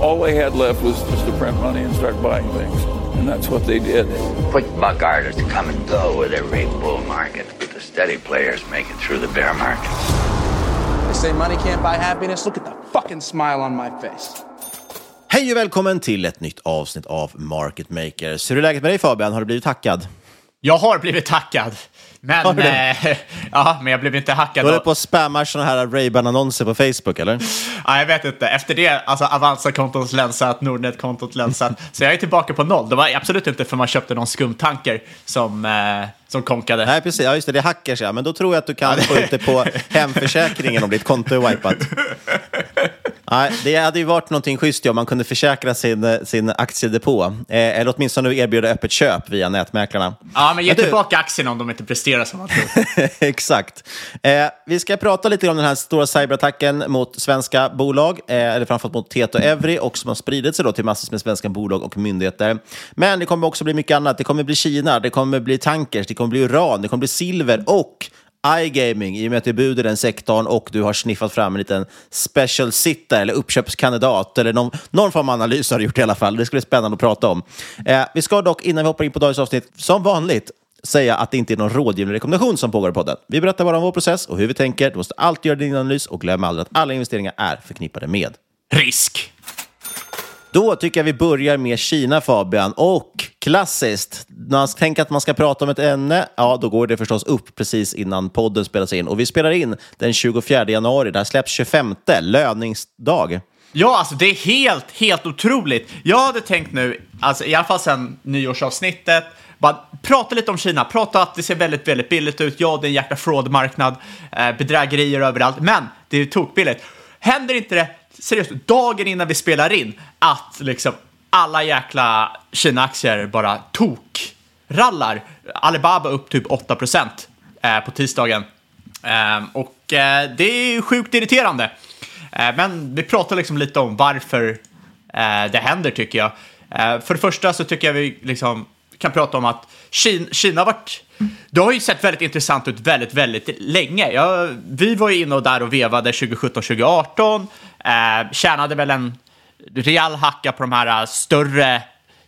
All they had left was just to print money and start buying things. And that's what they did. Quick buck artists come and go with every bull market, but the steady players make it through the bear market. They say money can't buy happiness. Look at the fucking smile on my face. Hej och välkommen till ett nytt avsnitt av Market Makers. Hur är läget med dig Fabian? Har du blivit tackad? Jag har blivit tackad. Men, eh, ja, men jag blev inte hackad. Du håller på och spammar sådana här Ray-Ban-annonser på Facebook, eller? Ja, jag vet inte. Efter det, alltså Avanza-kontot länsat, Nordnet-kontot länsat. Så jag är tillbaka på noll. Det var absolut inte för man köpte någon skumtanker som, eh, som konkade. Nej, precis. Ja, just det. Det är hackers, ja. Men då tror jag att du kan få ut det på hemförsäkringen om ditt konto är wipat. Nej, det hade ju varit någonting schysst om man kunde försäkra sin, sin aktiedepå. Eh, eller åtminstone erbjuda öppet köp via nätmäklarna. Ja, men ge du- tillbaka aktierna om de inte presterar som man tror. Exakt. Eh, vi ska prata lite om den här stora cyberattacken mot svenska bolag, eh, eller framförallt mot Tieto Evry, och som har spridit sig då till massor med svenska bolag och myndigheter. Men det kommer också bli mycket annat. Det kommer bli Kina, det kommer bli tankers, det kommer bli uran, det kommer bli silver och iGaming, i och med att du bjuder den sektorn och du har sniffat fram en liten special sitter eller uppköpskandidat eller någon, någon form av analys har du gjort i alla fall. Det ska bli spännande att prata om. Eh, vi ska dock, innan vi hoppar in på dagens avsnitt, som vanligt, säga att det inte är någon rådgivande rekommendation som pågår i podden. Vi berättar bara om vår process och hur vi tänker. Du måste alltid göra din analys och glöm aldrig att alla investeringar är förknippade med Risk. Då tycker jag vi börjar med Kina, Fabian. Och klassiskt, när man tänker att man ska prata om ett ämne, ja, då går det förstås upp precis innan podden spelas in. Och vi spelar in den 24 januari. Det här släpps 25, löningsdag. Ja, alltså det är helt, helt otroligt. Jag hade tänkt nu, alltså i alla fall sedan nyårsavsnittet, bara prata lite om Kina, prata att det ser väldigt, väldigt billigt ut. Ja, det är en jäkla fraudmarknad, eh, bedrägerier överallt, men det är tokbilligt. Händer inte det, seriöst, dagen innan vi spelar in, att liksom alla jäkla Kina-aktier bara tok-rallar. Alibaba upp typ 8% eh, på tisdagen. Eh, och eh, det är ju sjukt irriterande. Eh, men vi pratar liksom lite om varför, eh, det händer tycker jag. Eh, för det första så tycker jag vi liksom kan prata om att Kina, Kina har varit... Det har ju sett väldigt intressant ut väldigt, väldigt länge. Ja, vi var ju inne och där och vevade 2017-2018. Eh, tjänade väl en rejäl hacka på de här större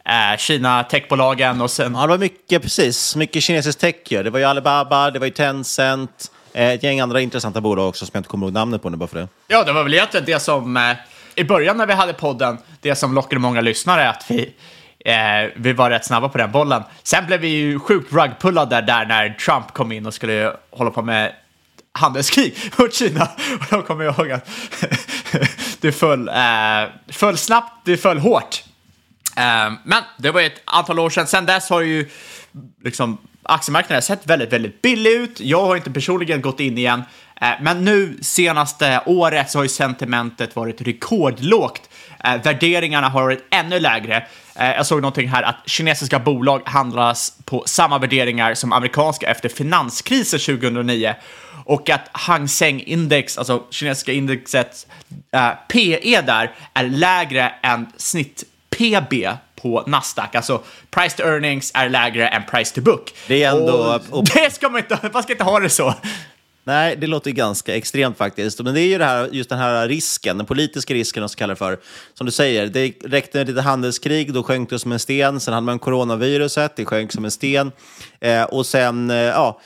eh, Kina-techbolagen och sen... Ja, det var mycket, precis. Mycket kinesisk tech ju. Det var ju Alibaba, det var ju Tencent, eh, ett gäng andra intressanta bolag också som jag inte kommer ihåg namnet på nu bara för det. Ja, det var väl egentligen det som... Eh, I början när vi hade podden, det som lockade många lyssnare, att vi Eh, vi var rätt snabba på den bollen. Sen blev vi ju sjukt rugpullade där när Trump kom in och skulle hålla på med handelskrig mot Kina. Och då kommer jag ihåg att det föll, eh, föll snabbt, det föll hårt. Eh, men det var ju ett antal år sedan. Sen dess har ju liksom aktiemarknaden sett väldigt, väldigt billig ut. Jag har inte personligen gått in igen. Eh, men nu senaste året så har ju sentimentet varit rekordlågt. Eh, värderingarna har varit ännu lägre. Eh, jag såg någonting här att kinesiska bolag handlas på samma värderingar som amerikanska efter finanskrisen 2009 och att Hang Seng index, alltså kinesiska indexet, eh, PE där är lägre än snitt PB på Nasdaq. Alltså price to earnings är lägre än price to book. Det är ändå... Och det ska man inte, man ska inte ha det så. Nej, det låter ganska extremt faktiskt. Men det är ju det här, just den här risken, den politiska risken, som kallar det för. Som du säger, det räckte med lite handelskrig, då sjönk det som en sten. Sen hade man coronaviruset, det sjönk som en sten. Eh, och sen, eh, ja,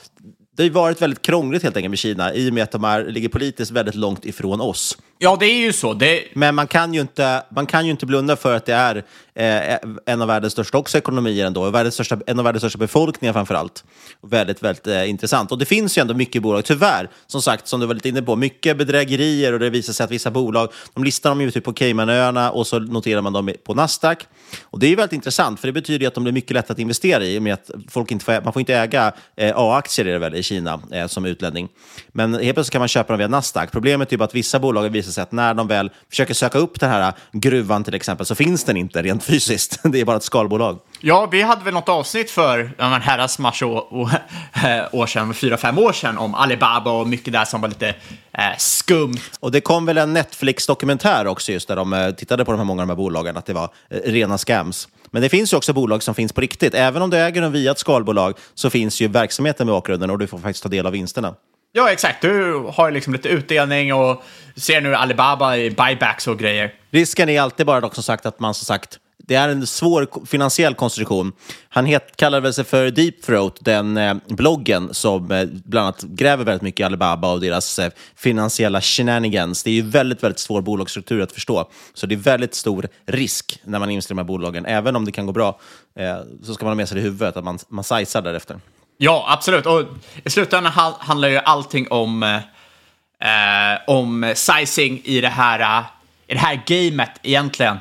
det har varit väldigt krångligt helt enkelt med Kina i och med att de är, ligger politiskt väldigt långt ifrån oss. Ja, det är ju så. Det... Men man kan, ju inte, man kan ju inte blunda för att det är eh, en av världens största också ekonomier ändå, världens största, en av världens största befolkningar framför allt. Väldigt, väldigt eh, intressant. Och det finns ju ändå mycket bolag, tyvärr, som sagt, som du var lite inne på, mycket bedrägerier och det visar sig att vissa bolag, de listar dem ju typ på Caymanöarna och så noterar man dem på Nasdaq. Och det är ju väldigt intressant, för det betyder ju att de blir mycket lätt att investera i, med att folk inte får, man får inte äga eh, A-aktier i Kina eh, som utlänning. Men helt plötsligt kan man köpa dem via Nasdaq. Problemet är ju bara att vissa bolag visar sig att när de väl försöker söka upp den här gruvan till exempel så finns den inte rent fysiskt. Det är bara ett skalbolag. Ja, vi hade väl något avsnitt för men herrans mars år, sedan, fyra, fem år sedan, om Alibaba och mycket där som var lite eh, skumt. Och det kom väl en Netflix-dokumentär också just där de eh, tittade på de här många av de här bolagen, att det var eh, rena scams. Men det finns ju också bolag som finns på riktigt. Även om du äger dem via ett skalbolag så finns ju verksamheten med bakgrunden och du får faktiskt ta del av vinsterna. Ja, exakt. Du har liksom lite utdelning och ser nu Alibaba i buybacks och grejer. Risken är alltid bara dock som sagt att man som sagt det är en svår finansiell konstruktion. Han het, kallar väl sig för Deep Throat, den eh, bloggen som eh, bland annat gräver väldigt mycket i Alibaba och deras eh, finansiella shenanigans. Det är ju väldigt, väldigt svår bolagsstruktur att förstå. Så det är väldigt stor risk när man investerar i de här bolagen. Även om det kan gå bra eh, så ska man ha med sig det i huvudet att man, man sizar därefter. Ja, absolut. Och i slutändan handlar ju allting om, eh, eh, om sizing i det här, eh, i det här gamet egentligen.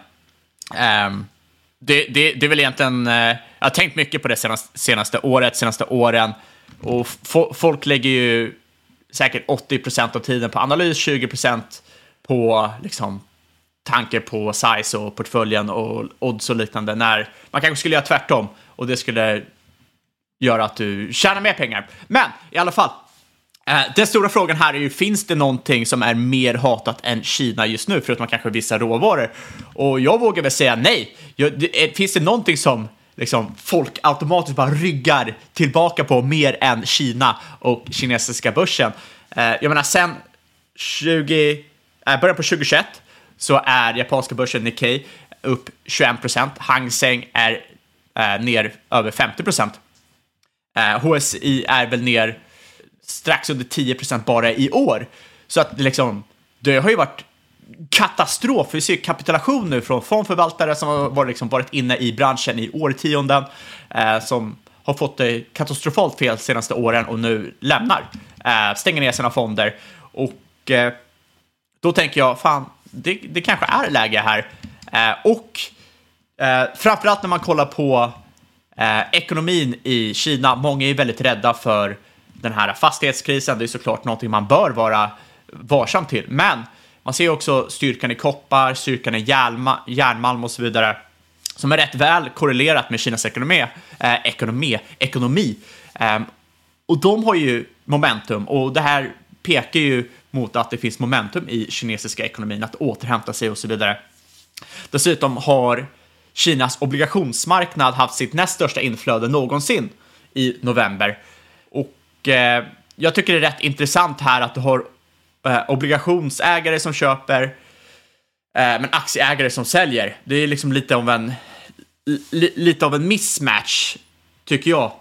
Um, det, det, det är väl egentligen, eh, jag har tänkt mycket på det senaste, senaste året, senaste åren. Och folk lägger ju säkert 80% av tiden på analys, 20% på liksom, tanke på size och portföljen och odds och liknande. När man kanske skulle göra tvärtom och det skulle gör att du tjänar mer pengar. Men i alla fall, eh, den stora frågan här är ju, finns det någonting som är mer hatat än Kina just nu, förutom kanske vissa råvaror? Och jag vågar väl säga nej. Eh, finns det någonting som liksom, folk automatiskt bara ryggar tillbaka på mer än Kina och kinesiska börsen? Eh, jag menar, sen 20, eh, början på 2021 så är japanska börsen Nikkei upp 21 procent. Hang Seng är eh, ner över 50 procent. Eh, HSI är väl ner strax under 10% bara i år. Så att liksom, det har ju varit katastrof. Vi ser kapitulation nu från fondförvaltare som har varit, liksom varit inne i branschen i årtionden, eh, som har fått det katastrofalt fel de senaste åren och nu lämnar, eh, stänger ner sina fonder. Och eh, då tänker jag, fan, det, det kanske är läge här. Eh, och eh, framförallt när man kollar på Eh, ekonomin i Kina, många är väldigt rädda för den här fastighetskrisen. Det är såklart någonting man bör vara varsam till. Men man ser också styrkan i koppar, styrkan i järnma, järnmalm och så vidare som är rätt väl korrelerat med Kinas ekonomi. Eh, ekonomi, ekonomi. Eh, och de har ju momentum och det här pekar ju mot att det finns momentum i kinesiska ekonomin att återhämta sig och så vidare. Dessutom har Kinas obligationsmarknad haft sitt näst största inflöde någonsin i november. Och eh, jag tycker det är rätt intressant här att du har eh, obligationsägare som köper, eh, men aktieägare som säljer. Det är liksom lite av en, li, lite av en mismatch, tycker jag.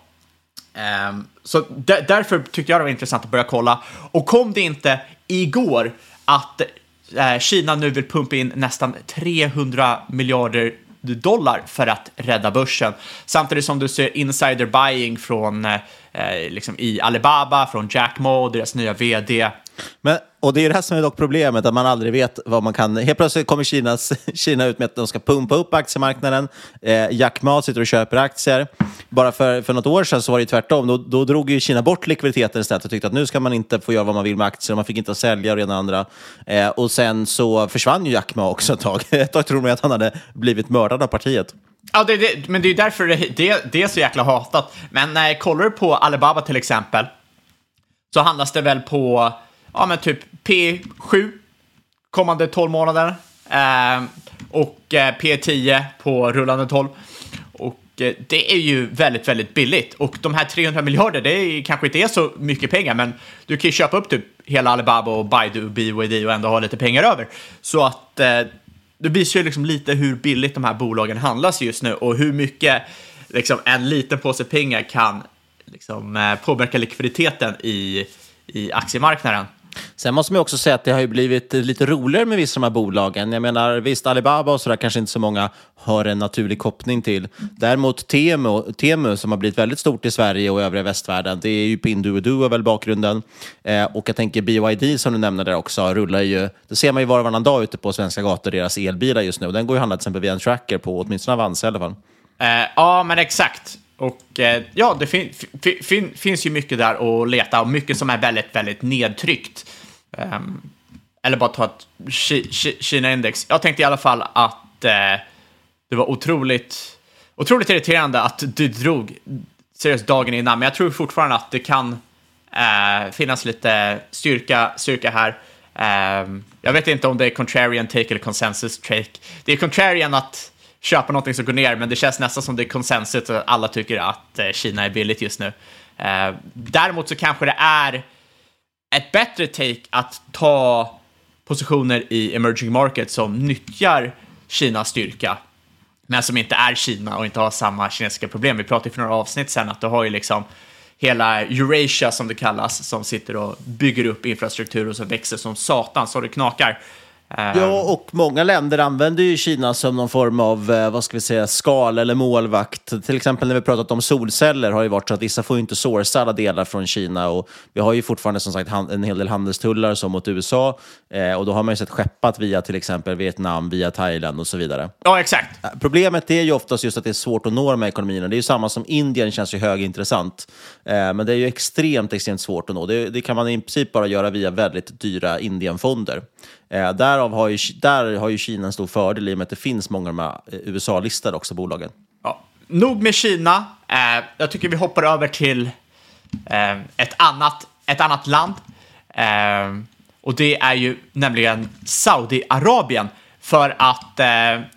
Ehm, så därför tyckte jag det var intressant att börja kolla. Och kom det inte igår att eh, Kina nu vill pumpa in nästan 300 miljarder dollar för att rädda börsen. Samtidigt som du ser insider buying från eh, liksom i Alibaba, från Jack Ma, deras nya vd. Men, och det är det här som är dock problemet, att man aldrig vet vad man kan... Helt plötsligt kommer Kinas, Kina ut med att de ska pumpa upp aktiemarknaden. Eh, Jack Ma sitter och köper aktier. Bara för, för något år sedan så var det ju tvärtom. Då, då drog ju Kina bort likviditeten istället och tyckte att nu ska man inte få göra vad man vill med aktier. Man fick inte sälja och det ena andra. Eh, och sen så försvann ju Jack Ma också ett tag. Ett tag trodde man att han hade blivit mördad av partiet. Ja, det, det, men det är ju därför det, det, det är så jäkla hatat. Men eh, kollar du på Alibaba till exempel, så handlas det väl på ja, men typ P7 kommande 12 månader ehm, eh, och P10 på rullande 12. Och eh, det är ju väldigt, väldigt billigt. Och de här 300 miljarder, det är, kanske inte är så mycket pengar, men du kan ju köpa upp typ hela Alibaba och Baidu och BYD och ändå ha lite pengar över. Så att eh, det visar ju liksom lite hur billigt de här bolagen handlas just nu och hur mycket liksom, en liten påse pengar kan liksom, eh, påverka likviditeten i, i aktiemarknaden. Sen måste man också säga att det har ju blivit lite roligare med vissa av de här bolagen. Jag menar, visst, Alibaba och sådär kanske inte så många har en naturlig koppling till. Däremot Temu, Temu som har blivit väldigt stort i Sverige och övriga västvärlden, det är ju Pinduoduo väl bakgrunden. Eh, och jag tänker BYD som du nämnde där också, rullar ju, det ser man ju var och varannan dag ute på svenska gator, deras elbilar just nu. Den går ju att handla till exempel via en tracker på åtminstone Avanza i alla fall. Eh, ja, men exakt. Och eh, ja, det fin fin finns ju mycket där att leta och mycket som är väldigt, väldigt nedtryckt. Um, eller bara ta ett Kina-index. Jag tänkte i alla fall att eh, det var otroligt, otroligt irriterande att du drog seriöst dagen innan, men jag tror fortfarande att det kan eh, finnas lite styrka, styrka här. Um, jag vet inte om det är contrarian take eller consensus take. Det är contrarian att köpa någonting som går ner, men det känns nästan som det är konsensus att alla tycker att eh, Kina är billigt just nu. Eh, däremot så kanske det är ett bättre take att ta positioner i emerging markets som nyttjar Kinas styrka, men som inte är Kina och inte har samma kinesiska problem. Vi pratade för några avsnitt sen att du har ju liksom hela Eurasia som det kallas, som sitter och bygger upp infrastruktur och som växer som satan så det knakar. Ja, och många länder använder ju Kina som någon form av eh, vad ska vi säga, skal eller målvakt. Till exempel när vi pratat om solceller har det varit så att vissa får inte sourca alla delar från Kina och vi har ju fortfarande som sagt en hel del handelstullar som mot USA eh, och då har man ju sett skeppat via till exempel Vietnam, via Thailand och så vidare. Ja, exakt. Eh, problemet är ju oftast just att det är svårt att nå de här ekonomierna. Det är ju samma som Indien känns ju högintressant, men det är ju extremt, extremt svårt att nå. Det, det kan man i princip bara göra via väldigt dyra Indienfonder. Eh, därav har ju, där har ju Kina en stor fördel i och med att det finns många av de här eh, USA-listade också bolagen. Ja. Nog med Kina. Eh, jag tycker vi hoppar över till eh, ett, annat, ett annat land. Eh, och det är ju nämligen Saudiarabien. För att eh,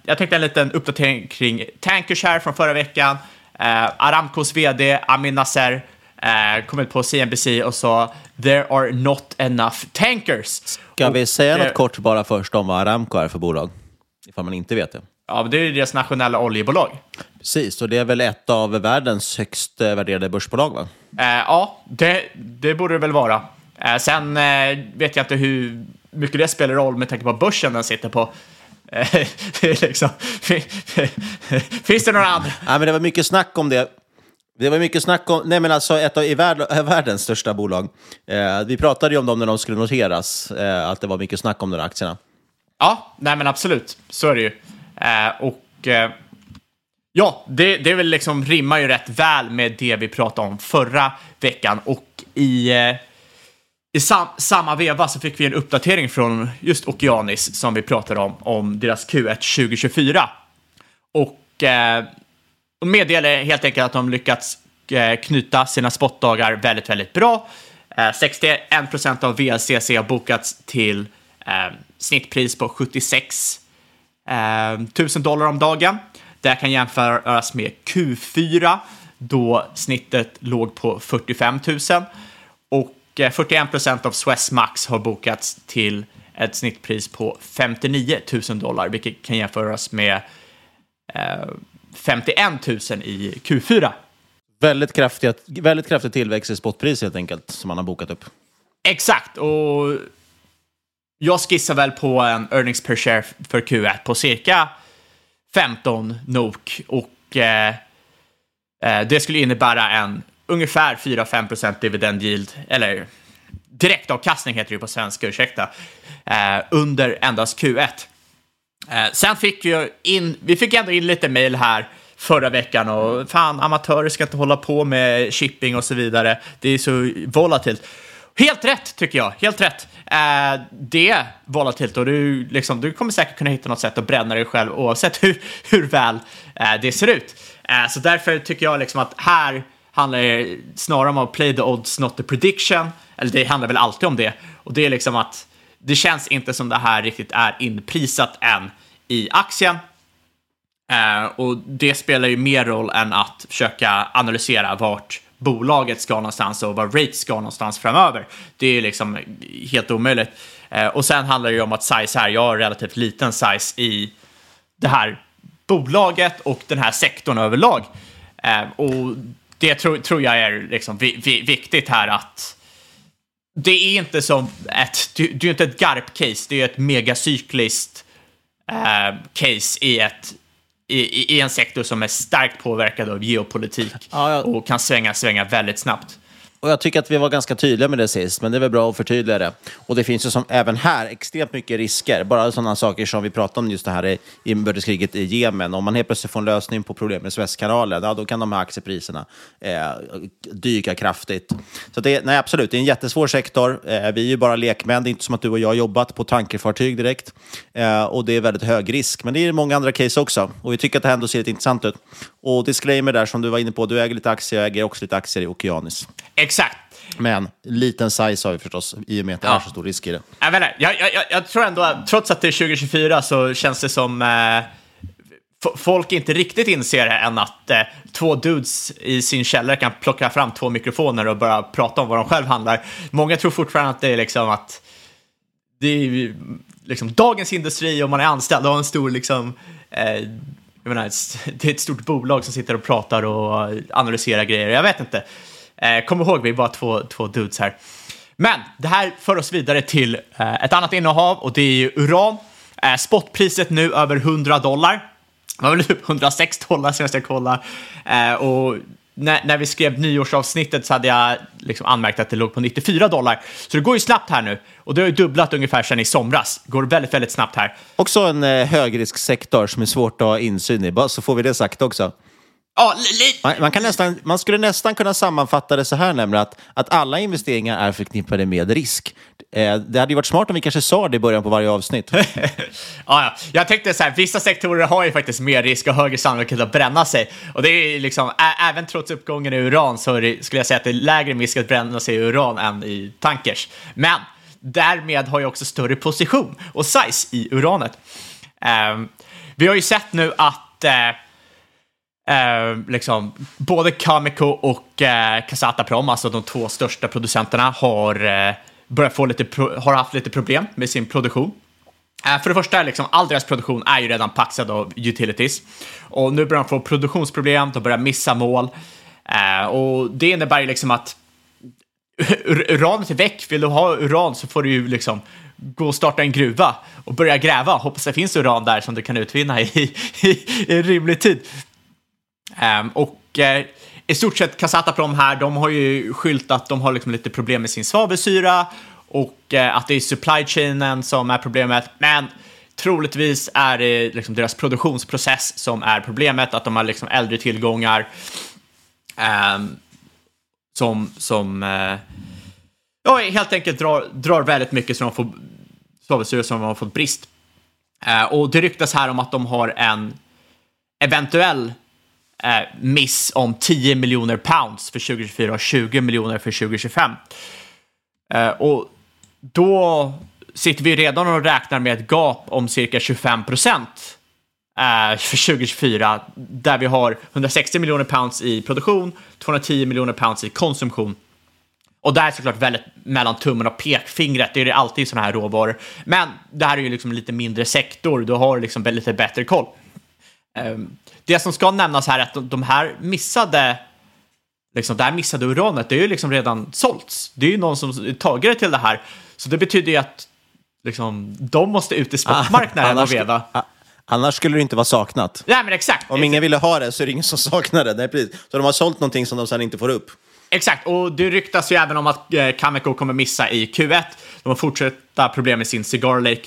jag tänkte en liten uppdatering kring Tankers här från förra veckan. Eh, Aramcos vd Amin Nasser eh, kom ut på CNBC och sa “There are not enough tankers”. Ska vi säga och, något kort bara först om vad Aramco är för bolag? Ifall man inte vet det. Ja, det är deras nationella oljebolag. Precis, och det är väl ett av världens högst värderade börsbolag, va? Eh, ja, det, det borde det väl vara. Eh, sen eh, vet jag inte hur mycket det spelar roll med tanke på börsen den sitter på. Eh, liksom, finns det några andra? Ja, men det var mycket snack om det det var mycket snack om, nej men alltså ett av i värld, världens största bolag. Eh, vi pratade ju om dem när de skulle noteras, eh, att det var mycket snack om de där aktierna. Ja, nej men absolut, så är det ju. Eh, och eh, ja, det, det är väl liksom rimmar ju rätt väl med det vi pratade om förra veckan och i, eh, i sam, samma veva så fick vi en uppdatering från just Okeanis som vi pratade om, om deras Q1 2024. Och eh, de meddelar helt enkelt att de lyckats eh, knyta sina spotdagar väldigt, väldigt bra. Eh, 61 procent av VLCC har bokats till eh, snittpris på 76 eh, dollar om dagen. Det kan jämföras med Q4 då snittet låg på 45 000 och eh, 41 procent av Swessmax har bokats till ett snittpris på 59 000 dollar, vilket kan jämföras med eh, 51 000 i Q4. Väldigt kraftig, väldigt kraftig tillväxt i spotpris helt enkelt, som man har bokat upp. Exakt, och jag skissar väl på en earnings per share för Q1 på cirka 15 NOK och eh, eh, det skulle innebära en ungefär 4-5 dividend yield, eller direktavkastning heter det på svenska, ursäkta, eh, under endast Q1. Eh, sen fick vi in, vi fick ändå in lite mail här förra veckan och fan, amatörer ska inte hålla på med shipping och så vidare. Det är så volatilt. Helt rätt tycker jag, helt rätt. Eh, det är volatilt och du, liksom, du kommer säkert kunna hitta något sätt att bränna dig själv oavsett hur, hur väl eh, det ser ut. Eh, så därför tycker jag liksom att här handlar det snarare om att play the odds, not the prediction. Eller det handlar väl alltid om det. Och det är liksom att det känns inte som det här riktigt är inprisat än i aktien. Eh, och det spelar ju mer roll än att försöka analysera vart bolaget ska någonstans och vad rate ska någonstans framöver. Det är liksom helt omöjligt. Eh, och sen handlar det ju om att size här, jag har relativt liten size i det här bolaget och den här sektorn överlag. Eh, och det tror, tror jag är liksom vi, vi, viktigt här att det är inte som ett, det, det är inte ett GARP-case, det är ett megacykliskt eh, case i, ett, i, i, en sektor som är starkt påverkad av geopolitik ja, ja. och kan svänga, svänga väldigt snabbt. Och jag tycker att vi var ganska tydliga med det sist, men det är väl bra att förtydliga det. Och det finns ju som även här extremt mycket risker. Bara sådana saker som vi pratade om just det här inbördeskriget i Jemen. Om man helt plötsligt får en lösning på problemet med Suezkanalen, ja, då kan de här aktiepriserna eh, dyka kraftigt. Så det, nej, absolut, det är en jättesvår sektor. Eh, vi är ju bara lekmän. Det är inte som att du och jag har jobbat på tankerfartyg direkt. Eh, och det är väldigt hög risk. Men det är många andra case också. Och vi tycker att det här ändå ser lite intressant ut. Och disclaimer där som du var inne på, du äger lite aktier, jag äger också lite aktier i Okeanis. Exakt. Men liten size har vi förstås, i och med att det ja. är så stor risk i det. Jag, vet jag, jag, jag tror ändå, trots att det är 2024, så känns det som eh, folk inte riktigt inser än att eh, två dudes i sin källare kan plocka fram två mikrofoner och börja prata om vad de själv handlar. Många tror fortfarande att det är liksom att det är liksom dagens industri om man är anställd och har en stor liksom eh, jag menar, det är ett stort bolag som sitter och pratar och analyserar grejer. Jag vet inte. Eh, kom ihåg, vi är bara två, två dudes här. Men det här för oss vidare till eh, ett annat innehav och det är ju uran. Eh, spotpriset nu över 100 dollar. Det var väl typ 106 dollar senast jag kollade. Eh, och när, när, vi skrev nyårsavsnittet så hade jag liksom anmärkt att det låg på 94 dollar. Så det går ju snabbt här nu. Och det har ju dubblat ungefär sedan i somras. Det går väldigt, väldigt snabbt här. Också en eh, högrisksektor som är svårt att ha insyn i, bara så får vi det sagt också. Ja, man, man, kan nästan, man skulle nästan kunna sammanfatta det så här, nämligen att, att alla investeringar är förknippade med risk. Eh, det hade ju varit smart om vi kanske sa det i början på varje avsnitt. ja, ja, jag tänkte så här, vissa sektorer har ju faktiskt mer risk och högre sannolikhet att bränna sig. Och det är liksom, även trots uppgången i uran så det, skulle jag säga att det är lägre risk att bränna sig i uran än i tankers. Men därmed har jag också större position och size i uranet. Um, vi har ju sett nu att uh, Eh, liksom, både Kamiko och eh, Casataprom, alltså de två största producenterna, har, eh, börjat få lite har haft lite problem med sin produktion. Eh, för det första, liksom, all deras produktion är ju redan paxad av utilities. Och nu börjar de få produktionsproblem, de börjar missa mål. Eh, och det innebär ju liksom att uranet är väck. Vill du ha uran så får du ju liksom gå och starta en gruva och börja gräva. Hoppas det finns uran där som du kan utvinna i, i, i rimlig tid. Um, och uh, i stort sett Casataprom här, de har ju skyltat att de har liksom lite problem med sin svavelsyra och uh, att det är supply chainen som är problemet. Men troligtvis är det liksom deras produktionsprocess som är problemet, att de har liksom äldre tillgångar um, som, som uh, ja, helt enkelt drar, drar väldigt mycket så de får svavelsyra som de har fått brist. Ehm, och det ryktas här om att de har en eventuell Eh, miss om 10 miljoner pounds för 2024 och 20 miljoner för 2025. Eh, och då sitter vi redan och räknar med ett gap om cirka 25 procent eh, för 2024 där vi har 160 miljoner pounds i produktion, 210 miljoner pounds i konsumtion. Och där är såklart väldigt mellan tummen och pekfingret, det är det alltid i sådana här råvaror. Men det här är ju liksom en lite mindre sektor, du har liksom lite bättre koll. Ehm, det som ska nämnas här är att de, här missade liksom, det här missade uranet, det är ju liksom redan sålts. Det är ju någon som tagit det till det här. Så det betyder ju att liksom, de måste ut i spotmarknaden Ah, och veva. ah, Annars skulle det inte vara saknat. Nej, men exakt. Om ingen ville ha det så är det ingen som saknar det. Nej, precis. Så de har sålt någonting som de sen inte får upp. Exakt, och det ryktas ju även om att eh, Cameco kommer missa i Q1. De har fortsatta problem med sin Cigar Lake.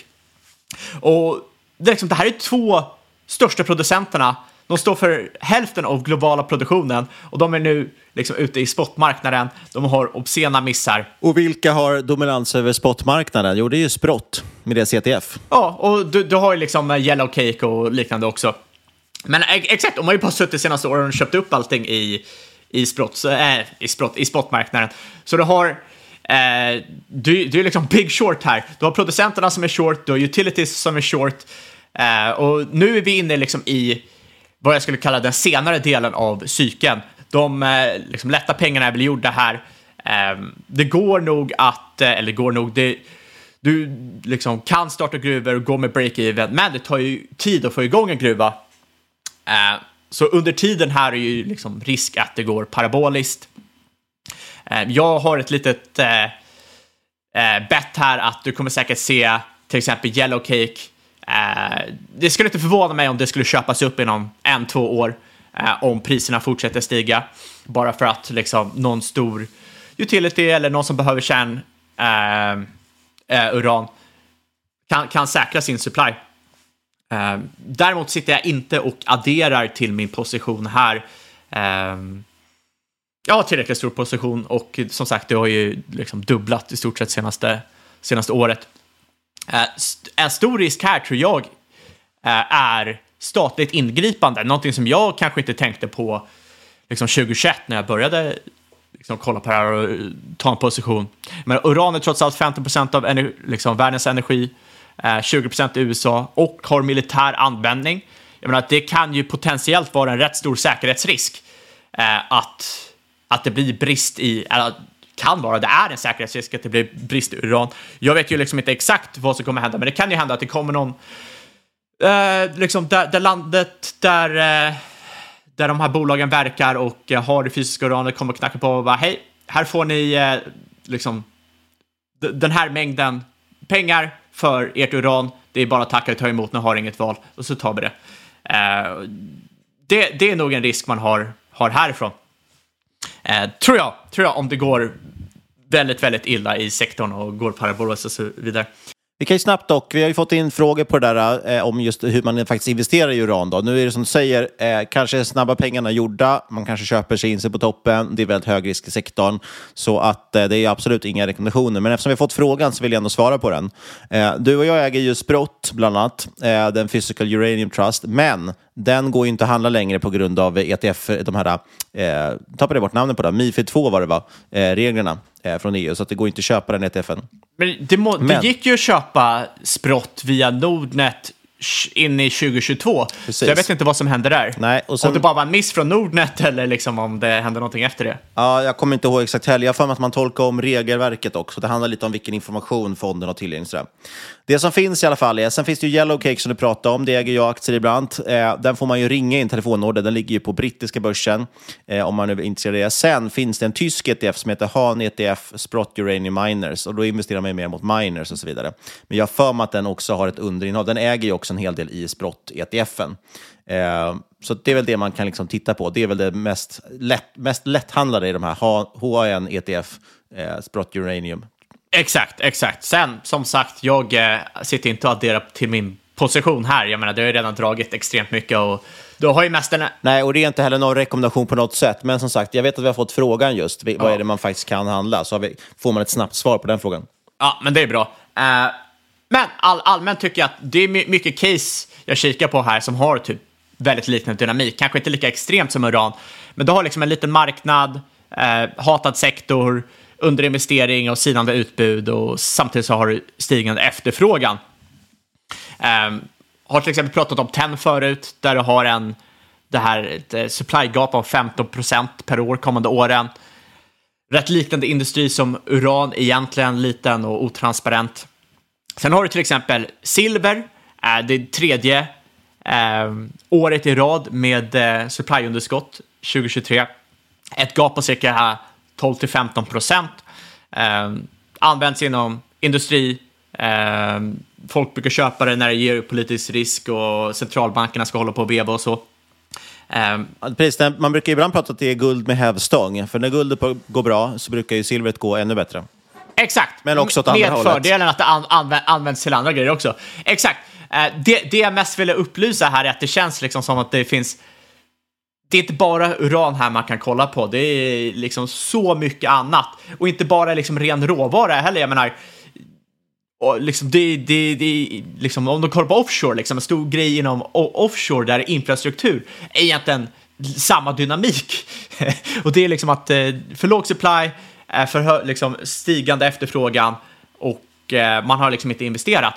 Och det, liksom, det här är två största producenterna. De står för hälften av globala produktionen och de är nu liksom ute i spotmarknaden. De har obscena missar. Och vilka har dominans över spotmarknaden? Jo, det är ju Sprott med det CTF. Ja, och du, du har ju liksom eh, Yellow Cake och liknande också. Men eh, exakt, de har ju bara suttit senaste åren och köpt upp allting i, i, sprott, äh, i, sprott, i spotmarknaden. Så du har Eh, du, du är liksom big short här. Du har producenterna som är short, du har utilities som är short. Eh, och nu är vi inne liksom i vad jag skulle kalla den senare delen av cykeln. De eh, liksom, lätta pengarna är väl gjorda här. Ehm, det går nog att, Eller, eller går nog, det, du liksom kan starta gruvor och gå med break-even, men det tar ju tid att få igång en gruva. Ehm, så under tiden här är ju liksom risk att det går paraboliskt. Ehm, jag har ett litet eh, bett här att du kommer säkert se till exempel Yellow Cake. Eh, det skulle inte förvåna mig om det skulle köpas upp inom en, två år eh, om priserna fortsätter stiga. Bara för att liksom någon stor utility eller någon som behöver kärn eh, eh uran kan, kan säkra sin supply. Eh, däremot sitter jag inte och adderar till min position här. Eh, jag har tillräckligt stor position och som sagt, det har ju liksom dubblat i stort sett senaste, senaste året. Eh, en stor risk här tror jag eh, är statligt ingripande, någonting som jag kanske inte tänkte på liksom 2021 när jag började liksom, kolla på det här och eh, ta en position. Men uran är trots allt 50 procent av ener liksom, världens energi, 20 procent i USA och har militär användning. Jag menar, det kan ju potentiellt vara en rätt stor säkerhetsrisk att att det blir brist i, eller kan vara, det är en säkerhetsrisk att det blir brist i uran. Jag vet ju liksom inte exakt vad som kommer hända, men det kan ju hända att det kommer någon, eh, liksom där, där, landet där, eh, där de här bolagen verkar och eh, har det fysiska uranet kommer knacka på och bara hej, här får ni eh, liksom den här mängden pengar för ert uran. Det är bara att tacka och ta emot, ni har inget val och så tar vi det. Eh, det, det är nog en risk man har, har härifrån. Eh, tror jag, tror jag, om det går väldigt, väldigt illa i sektorn och går parabolos och så vidare. Vi kan ju snabbt dock, vi har ju fått in frågor på det där eh, om just hur man faktiskt investerar i uran. Då. Nu är det som du säger, eh, kanske snabba pengarna gjorda, man kanske köper sig in sig på toppen, det är väldigt hög risk i sektorn. Så att eh, det är absolut inga rekommendationer. Men eftersom vi har fått frågan så vill jag ändå svara på den. Eh, du och jag äger ju Sprott, bland annat, eh, den Physical Uranium Trust, men den går ju inte att handla längre på grund av ETF, de här, eh, tappade bort namnet på det, Mifid 2 var det va, eh, reglerna eh, från EU, så att det går inte att köpa den ETFen. Men det, må, Men det gick ju att köpa Sprott via Nordnet in i 2022. Precis. Så jag vet inte vad som hände där. Nej, och sen... Om det bara var en miss från Nordnet eller liksom om det hände någonting efter det. Ja, jag kommer inte ihåg exakt heller. Jag har för mig att man tolkar om regelverket också. Det handlar lite om vilken information fonden har tillgänglig. Det som finns i alla fall är, sen finns det ju Yellow Cake som du pratade om, det äger jag aktier ibland. Eh, den får man ju ringa i en telefonorder, den ligger ju på brittiska börsen eh, om man är intresserad av det. Sen finns det en tysk ETF som heter Han ETF Sprott Uranium Miners och då investerar man ju mer mot miners och så vidare. Men jag har för mig att den också har ett underinnehav, Den äger ju också en hel del i Sprott ETFen. Eh, så det är väl det man kan liksom titta på. Det är väl det mest, lätt, mest lätthandlade i de här HAN ETF, eh, Sprott Uranium. Exakt, exakt. Sen, som sagt, jag eh, sitter inte och adderar till min position här. Jag menar, det har ju redan dragit extremt mycket och du har ju mest en... Nej, och det är inte heller någon rekommendation på något sätt. Men som sagt, jag vet att vi har fått frågan just. Vad ja. är det man faktiskt kan handla? Så vi, får man ett snabbt svar på den frågan. Ja, men det är bra. Uh, men all, allmänt tycker jag att det är mycket case jag kikar på här som har typ väldigt liknande dynamik. Kanske inte lika extremt som uran, men du har liksom en liten marknad, uh, hatad sektor, underinvestering och sinande utbud och samtidigt så har du stigande efterfrågan. Um, har till exempel pratat om TEN förut, där du har en, det här ett eh, supply gap om 15 procent per år kommande åren. Rätt liknande industri som uran, egentligen liten och otransparent. Sen har du till exempel silver, eh, det tredje eh, året i rad med eh, supplyunderskott 2023. Ett gap på cirka 12 till 15 procent. Eh, används inom industri, eh, folk brukar köpa det när det ger politisk risk och centralbankerna ska hålla på och veva och så. Um, Precis, man brukar ibland prata att det är guld med hävstång, för när guldet går bra så brukar ju silvret gå ännu bättre. Exakt, men också åt andra med hållet. fördelen att det an anv används till andra grejer också. Exakt, uh, det, det jag mest vill upplysa här är att det känns liksom som att det finns det är inte bara uran här man kan kolla på, det är liksom så mycket annat. Och inte bara liksom ren råvara heller, jag menar, och liksom det, det, det, liksom, om de kollar på offshore, liksom, en stor grej inom offshore där infrastruktur är egentligen samma dynamik. och det är liksom att eh, för låg supply, eh, för hö, liksom, stigande efterfrågan och eh, man har liksom inte investerat.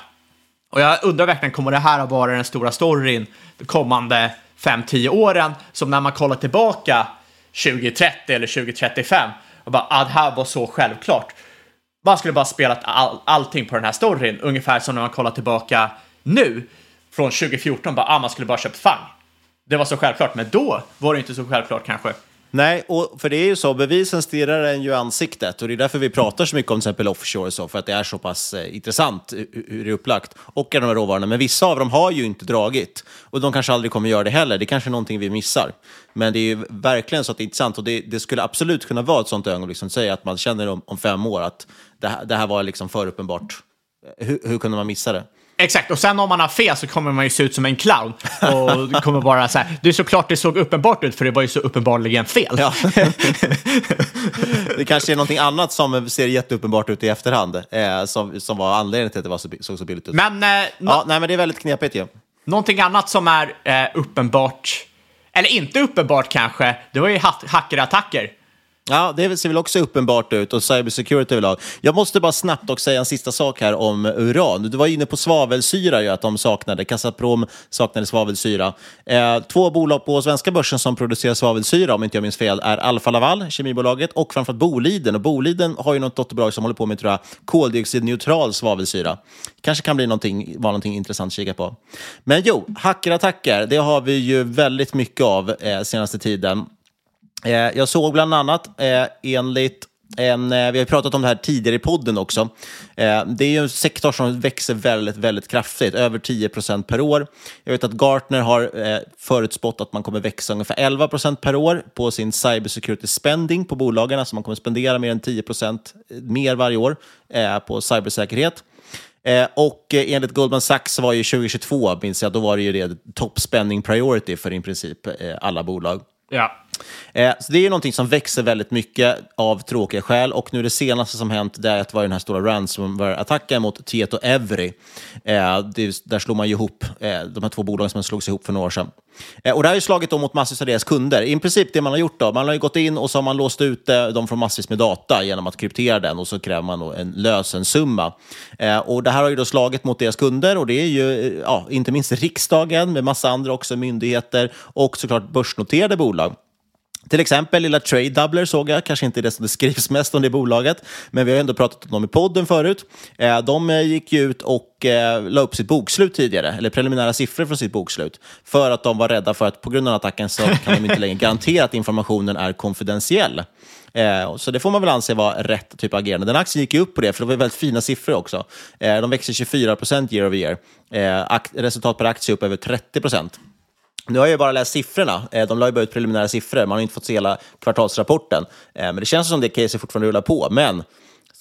Och jag undrar verkligen, kommer det här att vara den stora storyn kommande 5-10 åren som när man kollar tillbaka 2030 eller 2035 och bara, ah, det här var så självklart. Man skulle bara spelat all, allting på den här storyn, ungefär som när man kollar tillbaka nu från 2014, bara, ah, man skulle bara köpt FANG. Det var så självklart, men då var det inte så självklart kanske. Nej, och för det är ju så, bevisen stirrar en ju ansiktet och det är därför vi pratar så mycket om till exempel offshore och så, för att det är så pass eh, intressant hur det är upplagt. Och de här råvarorna, men vissa av dem har ju inte dragit och de kanske aldrig kommer göra det heller. Det är kanske är någonting vi missar. Men det är ju verkligen så att det är intressant och det, det skulle absolut kunna vara ett sånt ögonblick som säger att man känner om, om fem år att det här, det här var liksom för uppenbart. Hur, hur kunde man missa det? Exakt, och sen om man har fel så kommer man ju se ut som en clown. Och kommer bara så här, det är såklart det såg uppenbart ut för det var ju så uppenbarligen fel. Ja. det kanske är någonting annat som ser jätteuppenbart ut i efterhand, eh, som, som var anledningen till att det var så, såg så billigt ut. Men, eh, ja, nej, men det är väldigt knepigt ju. Någonting annat som är eh, uppenbart, eller inte uppenbart kanske, det var ju hackerattacker. Ja, det ser väl också uppenbart ut och cybersecurity överlag. Jag måste bara snabbt också säga en sista sak här om uran. Du var inne på svavelsyra, ju, att de saknade. Kassaprom saknade svavelsyra. Eh, två bolag på svenska börsen som producerar svavelsyra, om inte jag minns fel, är Alfa Laval, kemibolaget, och framförallt Boliden. Och Boliden har ju något dotterbolag som håller på med tror jag, koldioxidneutral svavelsyra. Kanske kan bli någonting, vara någonting intressant att kika på. Men jo, hackerattacker, det har vi ju väldigt mycket av eh, senaste tiden. Eh, jag såg bland annat eh, enligt en, eh, vi har pratat om det här tidigare i podden också. Eh, det är ju en sektor som växer väldigt, väldigt kraftigt, över 10 procent per år. Jag vet att Gartner har eh, förutspått att man kommer växa ungefär 11 procent per år på sin cybersecurity spending på bolagen, alltså man kommer spendera mer än 10 procent mer varje år på cybersäkerhet. och enligt Goldman Sachs var ju 2022, minns jag, då var det ju det top spending priority för i princip alla bolag. Ja. Eh, så det är någonting som växer väldigt mycket av tråkiga skäl. Och nu det senaste som hänt det är att det var den här stora ransomware-attacken mot Tieto Every. Eh, det, där slog man ihop eh, de här två bolagen som slogs ihop för några år sedan. Eh, och det har ju slagit mot massvis av deras kunder. I princip det man har gjort då, man har gått in och så har man låst ut eh, dem från massvis med data genom att kryptera den och så kräver man en lösensumma. Eh, och det här har ju då slagit mot deras kunder och det är ju ja, inte minst riksdagen med massa andra också myndigheter och såklart börsnoterade bolag. Till exempel lilla Trade Doubler såg jag, kanske inte det som det skrivs mest om det bolaget, men vi har ändå pratat om dem i podden förut. Eh, de eh, gick ju ut och eh, la upp sitt bokslut tidigare, eller preliminära siffror från sitt bokslut, för att de var rädda för att på grund av attacken så kan de inte längre garantera att informationen är konfidentiell. så det får man väl anse vara rätt typ av agerande. Den aktien gick ju upp på det, för det var väldigt fina siffror också. de växer 24 procent year over year. resultat per aktie upp över 30 procent. Nu har jag bara läst siffrorna. Eh, de la ju bara ut preliminära siffror. Man har inte fått se hela kvartalsrapporten. Eh, men det känns som det caset fortfarande rullar på. Men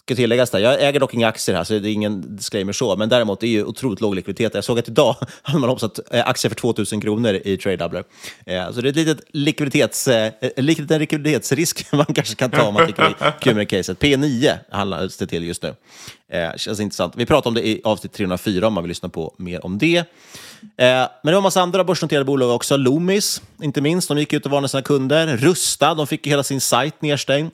ska tilläggas där, jag äger dock inga aktier här, så det är ingen disclaimer så. Men däremot, det är ju otroligt låg likviditet. Jag såg att idag hade man hoppsat att aktier för 2000 kronor i Tradedoubler. Eh, så det är ett litet likviditets, eh, en liten likviditetsrisk man kanske kan ta om man tycker det är kul med caset. P9 handlas det till just nu. Känns intressant. Vi pratar om det i avsnitt 304 om man vill lyssna på mer om det. Men det var en massa andra börsnoterade bolag också. Loomis, inte minst, de gick ut och varnade sina kunder. Rusta, de fick ju hela sin sajt nedstängd.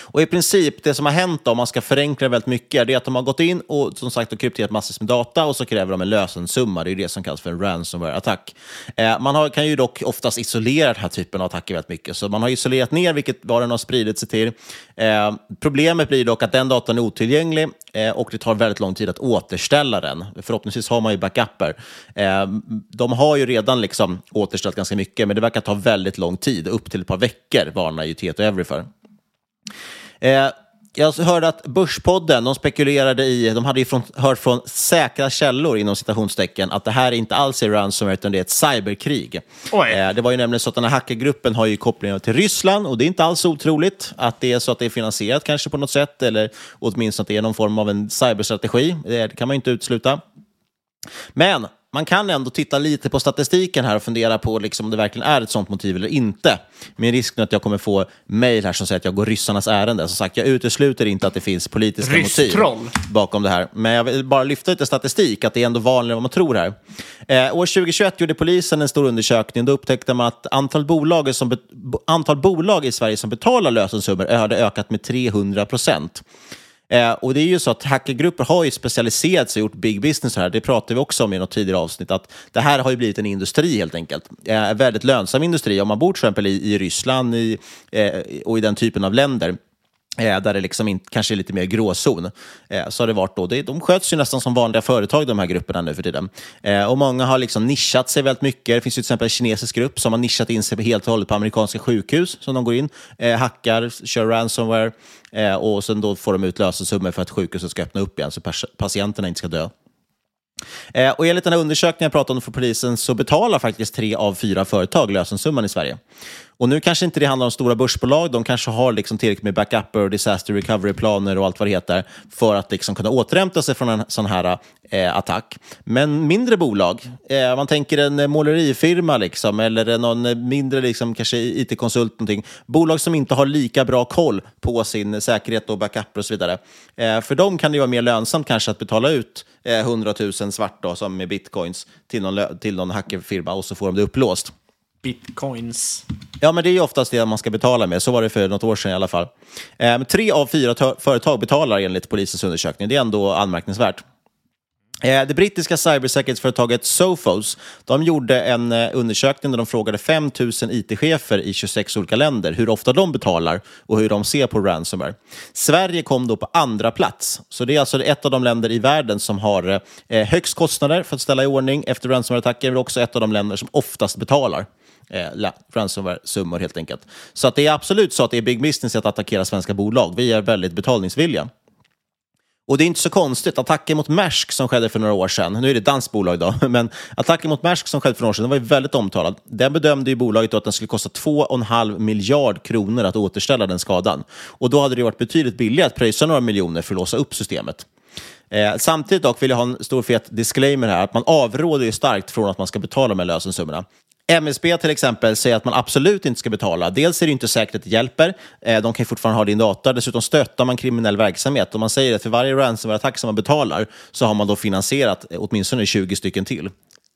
Och i princip, det som har hänt då, om man ska förenkla väldigt mycket, det är att de har gått in och som sagt och krypterat massvis med data och så kräver de en lösensumma. Det är det som kallas för en ransomware-attack. Eh, man har, kan ju dock oftast isolera den här typen av attacker väldigt mycket. Så man har isolerat ner vilket, vad den har spridit sig till. Eh, problemet blir dock att den datan är otillgänglig eh, och det tar väldigt lång tid att återställa den. Förhoppningsvis har man ju backuper. Eh, de har ju redan liksom återställt ganska mycket, men det verkar ta väldigt lång tid. Upp till ett par veckor varnar ju Tieto Every för. Eh, jag hörde att Börspodden, de spekulerade i, de hade ju från, hört från säkra källor inom citationstecken att det här inte alls är ransomware utan det är ett cyberkrig. Eh, det var ju nämligen så att den här hackergruppen har ju kopplingar till Ryssland och det är inte alls otroligt att det är så att det är finansierat kanske på något sätt eller åtminstone att det är någon form av en cyberstrategi. Det kan man inte utesluta. Men man kan ändå titta lite på statistiken här och fundera på liksom om det verkligen är ett sånt motiv eller inte. Med risk nu att jag kommer få mejl här som säger att jag går ryssarnas ärende. Som sagt, jag utesluter inte att det finns politiska Rysstroll. motiv bakom det här. Men jag vill bara lyfta lite statistik, att det är ändå vanligare än vad man tror här. Eh, år 2021 gjorde polisen en stor undersökning. Då upptäckte man att antal bolag, som antal bolag i Sverige som betalar lösensummor hade ökat med 300 procent. Eh, och det är ju så att hackergrupper har ju specialiserat sig och gjort big business här. Det pratade vi också om i något tidigare avsnitt. Att det här har ju blivit en industri helt enkelt. Eh, väldigt lönsam industri. Om man bor till exempel i, i Ryssland i, eh, och i den typen av länder Eh, där det liksom inte, kanske är lite mer gråzon. Eh, så har det varit då. Det, de sköts ju nästan som vanliga företag, de här grupperna nu för tiden. Eh, och många har liksom nischat sig väldigt mycket. Det finns ju till exempel en kinesisk grupp som har nischat in sig helt och hållet på amerikanska sjukhus som de går in, eh, hackar, kör ransomware eh, och sen då får de ut lösensummor för att sjukhuset ska öppna upp igen så patienterna inte ska dö. Eh, och enligt den här undersökningen jag pratade om för polisen så betalar faktiskt tre av fyra företag lösensumman i Sverige. Och nu kanske inte det handlar om stora börsbolag, de kanske har liksom tillräckligt med backuper och disaster recovery-planer och allt vad det heter för att liksom kunna återhämta sig från en sån här eh, attack. Men mindre bolag, eh, man tänker en eh, målerifirma liksom, eller någon mindre liksom, kanske it-konsult, någonting. bolag som inte har lika bra koll på sin säkerhet och backuper och så vidare. Eh, för dem kan det vara mer lönsamt kanske att betala ut eh, 100 000 svart då, som med bitcoins till någon, till någon hackerfirma och så får de det upplåst bitcoins. Ja, men det är ju oftast det man ska betala med. Så var det för något år sedan i alla fall. Eh, tre av fyra företag betalar enligt polisens undersökning. Det är ändå anmärkningsvärt. Eh, det brittiska cybersäkerhetsföretaget Sophos de gjorde en eh, undersökning där de frågade 5 000 it-chefer i 26 olika länder hur ofta de betalar och hur de ser på ransomware. Sverige kom då på andra plats. Så det är alltså ett av de länder i världen som har eh, högst kostnader för att ställa i ordning efter ransomware-attacker, men också ett av de länder som oftast betalar eh, ransomware-summor helt enkelt. Så att det är absolut så att det är big business att attackera svenska bolag. Vi är väldigt betalningsvilliga. Och det är inte så konstigt. Attacken mot Maersk som skedde för några år sedan, nu är det ett danskt bolag då, men attacken mot Maersk som skedde för några år sedan var ju väldigt omtalad. Den bedömde ju bolaget att den skulle kosta 2,5 miljard kronor att återställa den skadan. Och då hade det varit betydligt billigare att pröjsa några miljoner för att låsa upp systemet. Eh, samtidigt dock vill jag ha en stor fet disclaimer här, att man avråder ju starkt från att man ska betala de här lösensummorna. MSB till exempel säger att man absolut inte ska betala. Dels är det inte säkert att det hjälper. Eh, de kan fortfarande ha din data. Dessutom stöttar man kriminell verksamhet. Och man säger att för varje ransomware-attack som man betalar så har man då finansierat eh, åtminstone 20 stycken till.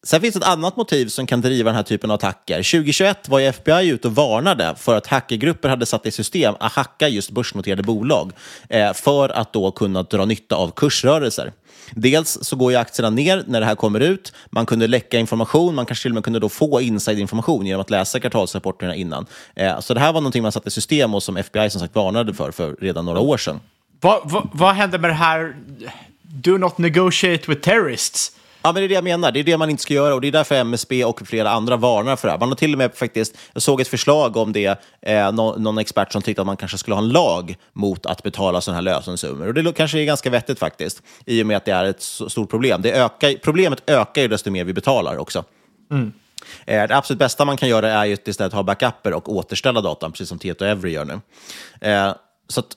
Sen finns ett annat motiv som kan driva den här typen av attacker. 2021 var ju FBI ute och varnade för att hackergrupper hade satt i system att hacka just börsnoterade bolag eh, för att då kunna dra nytta av kursrörelser. Dels så går ju aktierna ner när det här kommer ut. Man kunde läcka information, man kanske till och med kunde då få inside-information genom att läsa kvartalsrapporterna innan. Eh, så det här var någonting man satte i system och som FBI som sagt varnade för, för redan några år sedan. Vad, vad, vad hände med det här do not negotiate with terrorists? Ja, men det är det jag menar. Det är det man inte ska göra och det är därför MSB och flera andra varnar för det här. Man har till och med faktiskt, jag såg ett förslag om det, eh, någon, någon expert som tyckte att man kanske skulle ha en lag mot att betala sådana här lösensummor. Och det kanske är ganska vettigt faktiskt, i och med att det är ett stort problem. Det ökar, problemet ökar ju desto mer vi betalar också. Mm. Eh, det absolut bästa man kan göra är ju istället ha backuper och återställa datan, precis som Tieto Every gör nu. Eh, så att,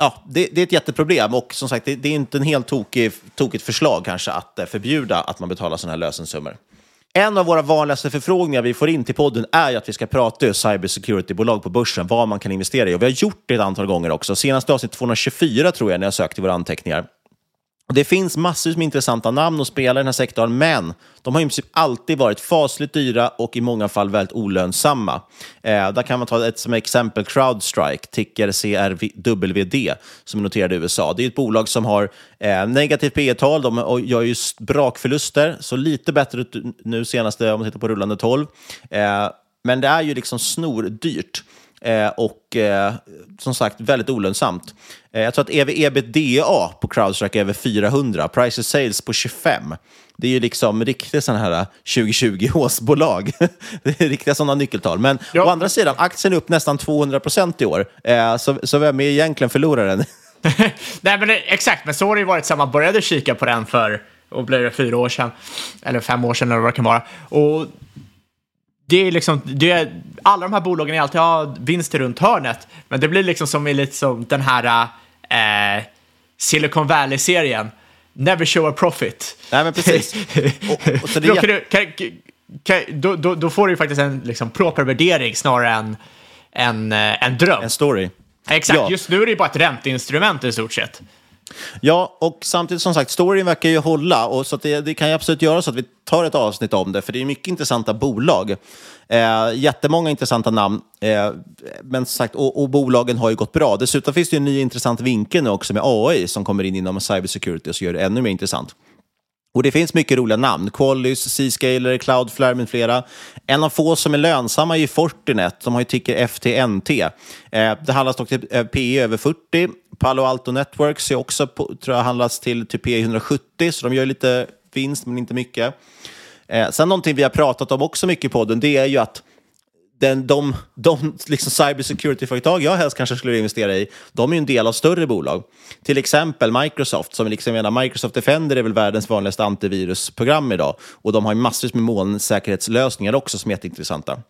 ja, det, det, är ett jätteproblem och som sagt, det, det är inte en helt tokig, tokigt förslag kanske att eh, förbjuda att man betalar sådana här lösensummor. En av våra vanligaste förfrågningar vi får in till podden är ju att vi ska prata om cybersecurity-bolag på börsen, vad man kan investera i. Och vi har gjort det ett antal gånger också. Senaste avsnitt 224 tror jag, när jag sökte i våra anteckningar. Det finns massor med intressanta namn och spelare i den här sektorn, men de har i princip alltid varit fasligt dyra och i många fall väldigt olönsamma. Eh, där kan man ta ett som exempel Crowdstrike, ticker CRWD, som är noterade i USA. Det är ett bolag som har eh, negativt P tal de gör ju brakförluster, så lite bättre nu senaste om man tittar på rullande 12. Eh, men det är ju liksom snordyrt. Eh, och eh, som sagt väldigt olönsamt. Eh, jag tror att EV ebitda på Crowdstrike är över 400, price sales på 25. Det är ju liksom riktigt sådana här 2020-årsbolag. det är riktiga sådana nyckeltal. Men ja. å andra sidan, aktien är upp nästan 200 procent i år. Eh, så, så vem är egentligen förloraren? Nej, men det, exakt, men så har det ju varit sedan man började kika på den för och blir det fyra år sedan, eller fem år sedan eller vad det kan vara. Och det är liksom, det är, alla de här bolagen är alltid har vinster runt hörnet, men det blir liksom som i liksom den här eh, Silicon Valley-serien. Never show a profit. Nej, men precis. och, och så det då, du, kan, kan, då, då, då, får du ju faktiskt en liksom, proper värdering snarare än en, eh, en dröm. En story. Exakt, ja. just nu är det ju bara ett ränteinstrument i stort sett. Ja, och samtidigt som sagt, storyn verkar ju hålla. Och så det, det, kan ju absolut göra så att vi tar ett avsnitt om det, för det är mycket intressanta bolag. Eh, jättemånga intressanta namn, eh, men sagt, och, och, bolagen har ju gått bra. Dessutom finns det ju en ny intressant vinkel nu också med AI som kommer in inom cybersecurity och så gör det ännu mer intressant. Och det finns mycket roliga namn. Qualys, Seascaler, Cloudflare med flera. En av få som är lönsamma är Fortinet, som har ju ticker FTNT. Eh, det handlas dock till eh, PE över 40. Palo Alto Networks är också på, tror jag handlas till, till PE 170, så de gör lite vinst, men inte mycket. Eh, sen någonting vi har pratat om också mycket i podden, det är ju att den, de, de liksom cybersecurity-företag jag helst kanske skulle investera i, de är ju en del av större bolag. Till exempel Microsoft, som liksom menar, Microsoft Defender är väl världens vanligaste antivirusprogram idag. Och de har ju massvis med molnsäkerhetslösningar också som är jätteintressanta.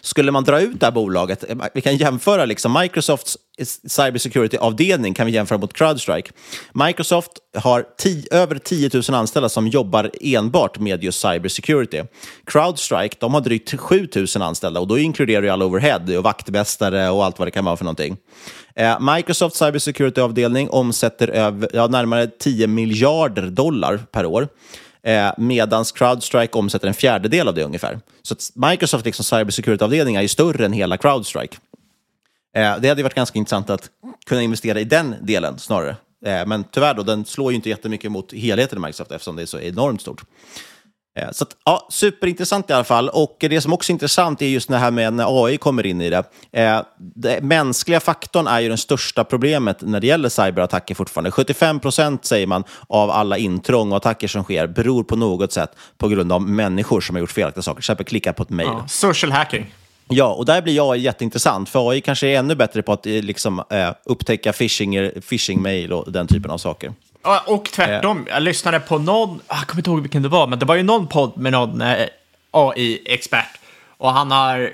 Skulle man dra ut det här bolaget, eh, vi kan jämföra liksom Microsofts cybersecurity-avdelning kan vi jämföra mot Crowdstrike. Microsoft har över 10 000 anställda som jobbar enbart med just cybersecurity. Crowdstrike de har drygt 7 000 anställda och då inkluderar ju all overhead och vaktmästare och allt vad det kan vara för någonting. Eh, Microsofts cybersecurity-avdelning omsätter över, ja, närmare 10 miljarder dollar per år. Eh, Medan Crowdstrike omsätter en fjärdedel av det ungefär. Så Microsoft liksom cybersecurity-avdelning är ju större än hela Crowdstrike. Eh, det hade varit ganska intressant att kunna investera i den delen snarare. Eh, men tyvärr, då, den slår ju inte jättemycket mot helheten i Microsoft eftersom det är så enormt stort. Eh, så att, ja, superintressant i alla fall. Och det som också är intressant är just det här med när AI kommer in i det. Eh, den mänskliga faktorn är ju det största problemet när det gäller cyberattacker fortfarande. 75 procent säger man av alla intrång och attacker som sker beror på något sätt på grund av människor som har gjort felaktiga saker. Till exempel klicka på ett mejl. Ja, social hacking. Ja, och där blir AI jätteintressant, för AI kanske är ännu bättre på att eh, liksom, eh, upptäcka phishing-mail phishing och den typen av saker. Och tvärtom, jag lyssnade på någon, jag kommer inte ihåg vilken det var, men det var ju någon podd med någon eh, AI-expert. Och han har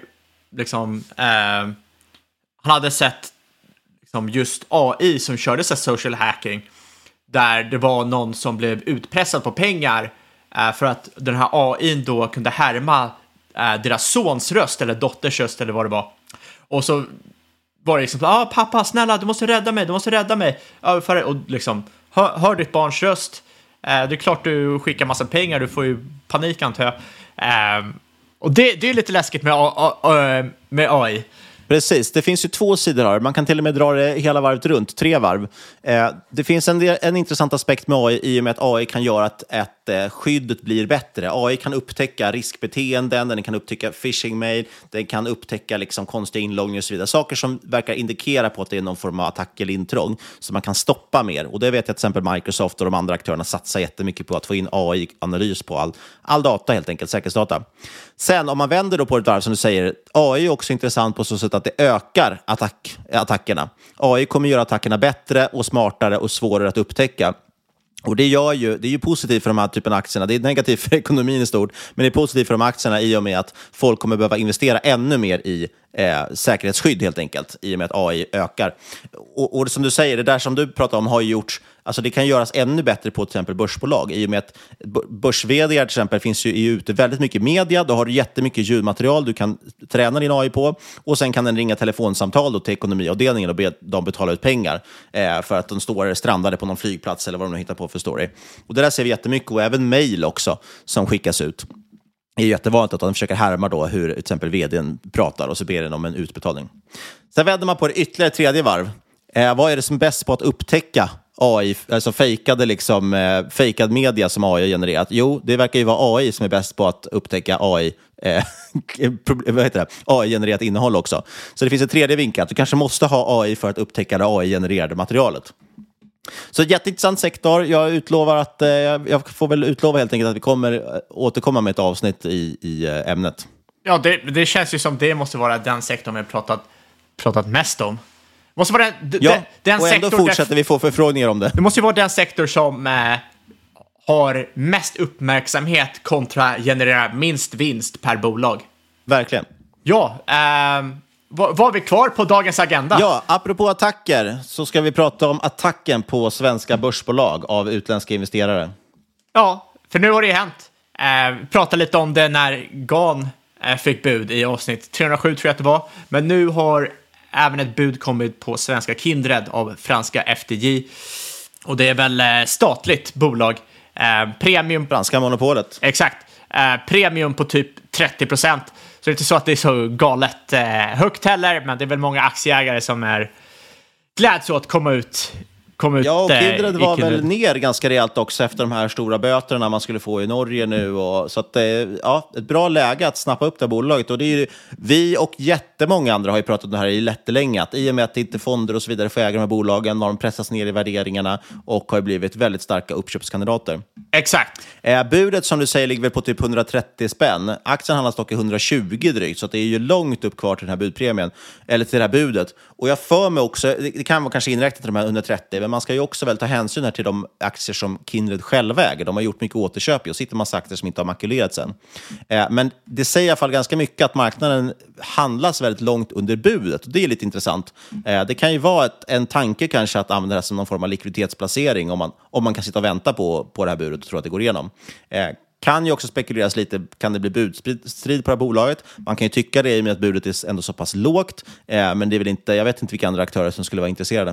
liksom, eh, han hade sett liksom, just AI som körde så social hacking. Där det var någon som blev utpressad på pengar eh, för att den här AI då kunde härma eh, deras sons röst eller dotters röst eller vad det var. Och så var det liksom, ah, pappa snälla du måste rädda mig, du måste rädda mig. och liksom hör, hör ditt barns röst. Eh, det är klart du skickar massa pengar, du får ju panik antar jag. Eh, och det, det är lite läskigt med, med AI. Precis, det finns ju två sidor här. Man kan till och med dra det hela varvet runt, tre varv. Eh, det finns en, en intressant aspekt med AI i och med att AI kan göra att, att eh, skyddet blir bättre. AI kan upptäcka riskbeteenden, den kan upptäcka phishing-mail, den kan upptäcka liksom konstiga inloggningar och så vidare. Saker som verkar indikera på att det är någon form av attack eller intrång, så man kan stoppa mer. Och det vet jag till exempel Microsoft och de andra aktörerna satsar jättemycket på att få in AI-analys på all, all data, helt enkelt, säkerhetsdata. Sen om man vänder då på ett varv som du säger, AI är också intressant på så sätt att det ökar attack, attackerna. AI kommer göra attackerna bättre och smartare och svårare att upptäcka. Och det, gör ju, det är ju positivt för de här typen av aktierna. Det är negativt för ekonomin i stort, men det är positivt för de aktierna i och med att folk kommer behöva investera ännu mer i eh, säkerhetsskydd helt enkelt, i och med att AI ökar. Och, och som du säger, det där som du pratar om har ju gjorts Alltså det kan göras ännu bättre på till exempel börsbolag i och med att börs till exempel finns ju ute väldigt mycket i media. Då har du jättemycket ljudmaterial du kan träna din AI på och sen kan den ringa telefonsamtal då till ekonomiavdelningen och be dem betala ut pengar eh, för att de står strandade på någon flygplats eller vad de nu hittar på för story. Och det där ser vi jättemycket och även mejl också som skickas ut. Det är jättevanligt att de försöker härma då hur till exempel vdn pratar och så ber den om en utbetalning. Sen vänder man på det ytterligare tredje varv. Eh, vad är det som är bäst på att upptäcka AI, alltså fejkade liksom, eh, fejkad media som AI har genererat? Jo, det verkar ju vara AI som är bäst på att upptäcka AI, eh, vad heter det? AI-genererat innehåll också. Så det finns en tredje vinkel, att du kanske måste ha AI för att upptäcka det AI-genererade materialet. Så jätteintressant sektor. Jag utlovar att, eh, jag får väl utlova helt enkelt att vi kommer eh, återkomma med ett avsnitt i, i eh, ämnet. Ja, det, det känns ju som det måste vara den sektorn vi har pratat, pratat mest om. Måste vara den, ja, den, den och ändå fortsätter vi få förfrågningar om det. Det måste ju vara den sektor som eh, har mest uppmärksamhet kontra generera minst vinst per bolag. Verkligen. Ja, eh, vad var vi kvar på dagens agenda? Ja, apropå attacker så ska vi prata om attacken på svenska börsbolag av utländska investerare. Ja, för nu har det ju hänt. Eh, vi pratade lite om det när GAN eh, fick bud i avsnitt 307 tror jag att det var. Men nu har även ett bud kommit på svenska Kindred av franska FDJ. Och det är väl eh, statligt bolag. Eh, premium... Franska monopolet. Exakt. Eh, premium på typ 30 procent. Så det är inte så att det är så galet eh, högt heller, men det är väl många aktieägare som är gläds åt att komma ut kom ut Ja, och eh, Kindred var väl ner ganska rejält också efter de här stora böterna man skulle få i Norge nu. Och, så att, ja, ett bra läge att snappa upp det här bolaget. Och det är ju, vi och jättemånga andra har ju pratat om det här i jättelänge, att i och med att inte fonder och så vidare får äga de här bolagen har de pressats ner i värderingarna och har blivit väldigt starka uppköpskandidater. Exakt. Eh, budet som du säger ligger väl på typ 130 spänn. Aktien handlas dock i 120 drygt, så det är ju långt upp kvar till den här budpremien, eller till det här budet. Och jag för mig också, det kan vara kanske inräknat till de här 130, men man ska ju också väl ta hänsyn här till de aktier som Kindred själva äger. De har gjort mycket återköp och sitter massa aktier som inte har makulerats än. Eh, men det säger i alla fall ganska mycket att marknaden handlas väldigt långt under budet. Och det är lite intressant. Eh, det kan ju vara ett, en tanke kanske att använda det som någon form av likviditetsplacering om man, om man kan sitta och vänta på, på det här budet inte tror att det går igenom. Eh, kan ju också spekuleras lite, kan det bli budstrid på det här bolaget? Man kan ju tycka det i och med att budet är ändå så pass lågt, eh, men det är väl inte, jag vet inte vilka andra aktörer som skulle vara intresserade.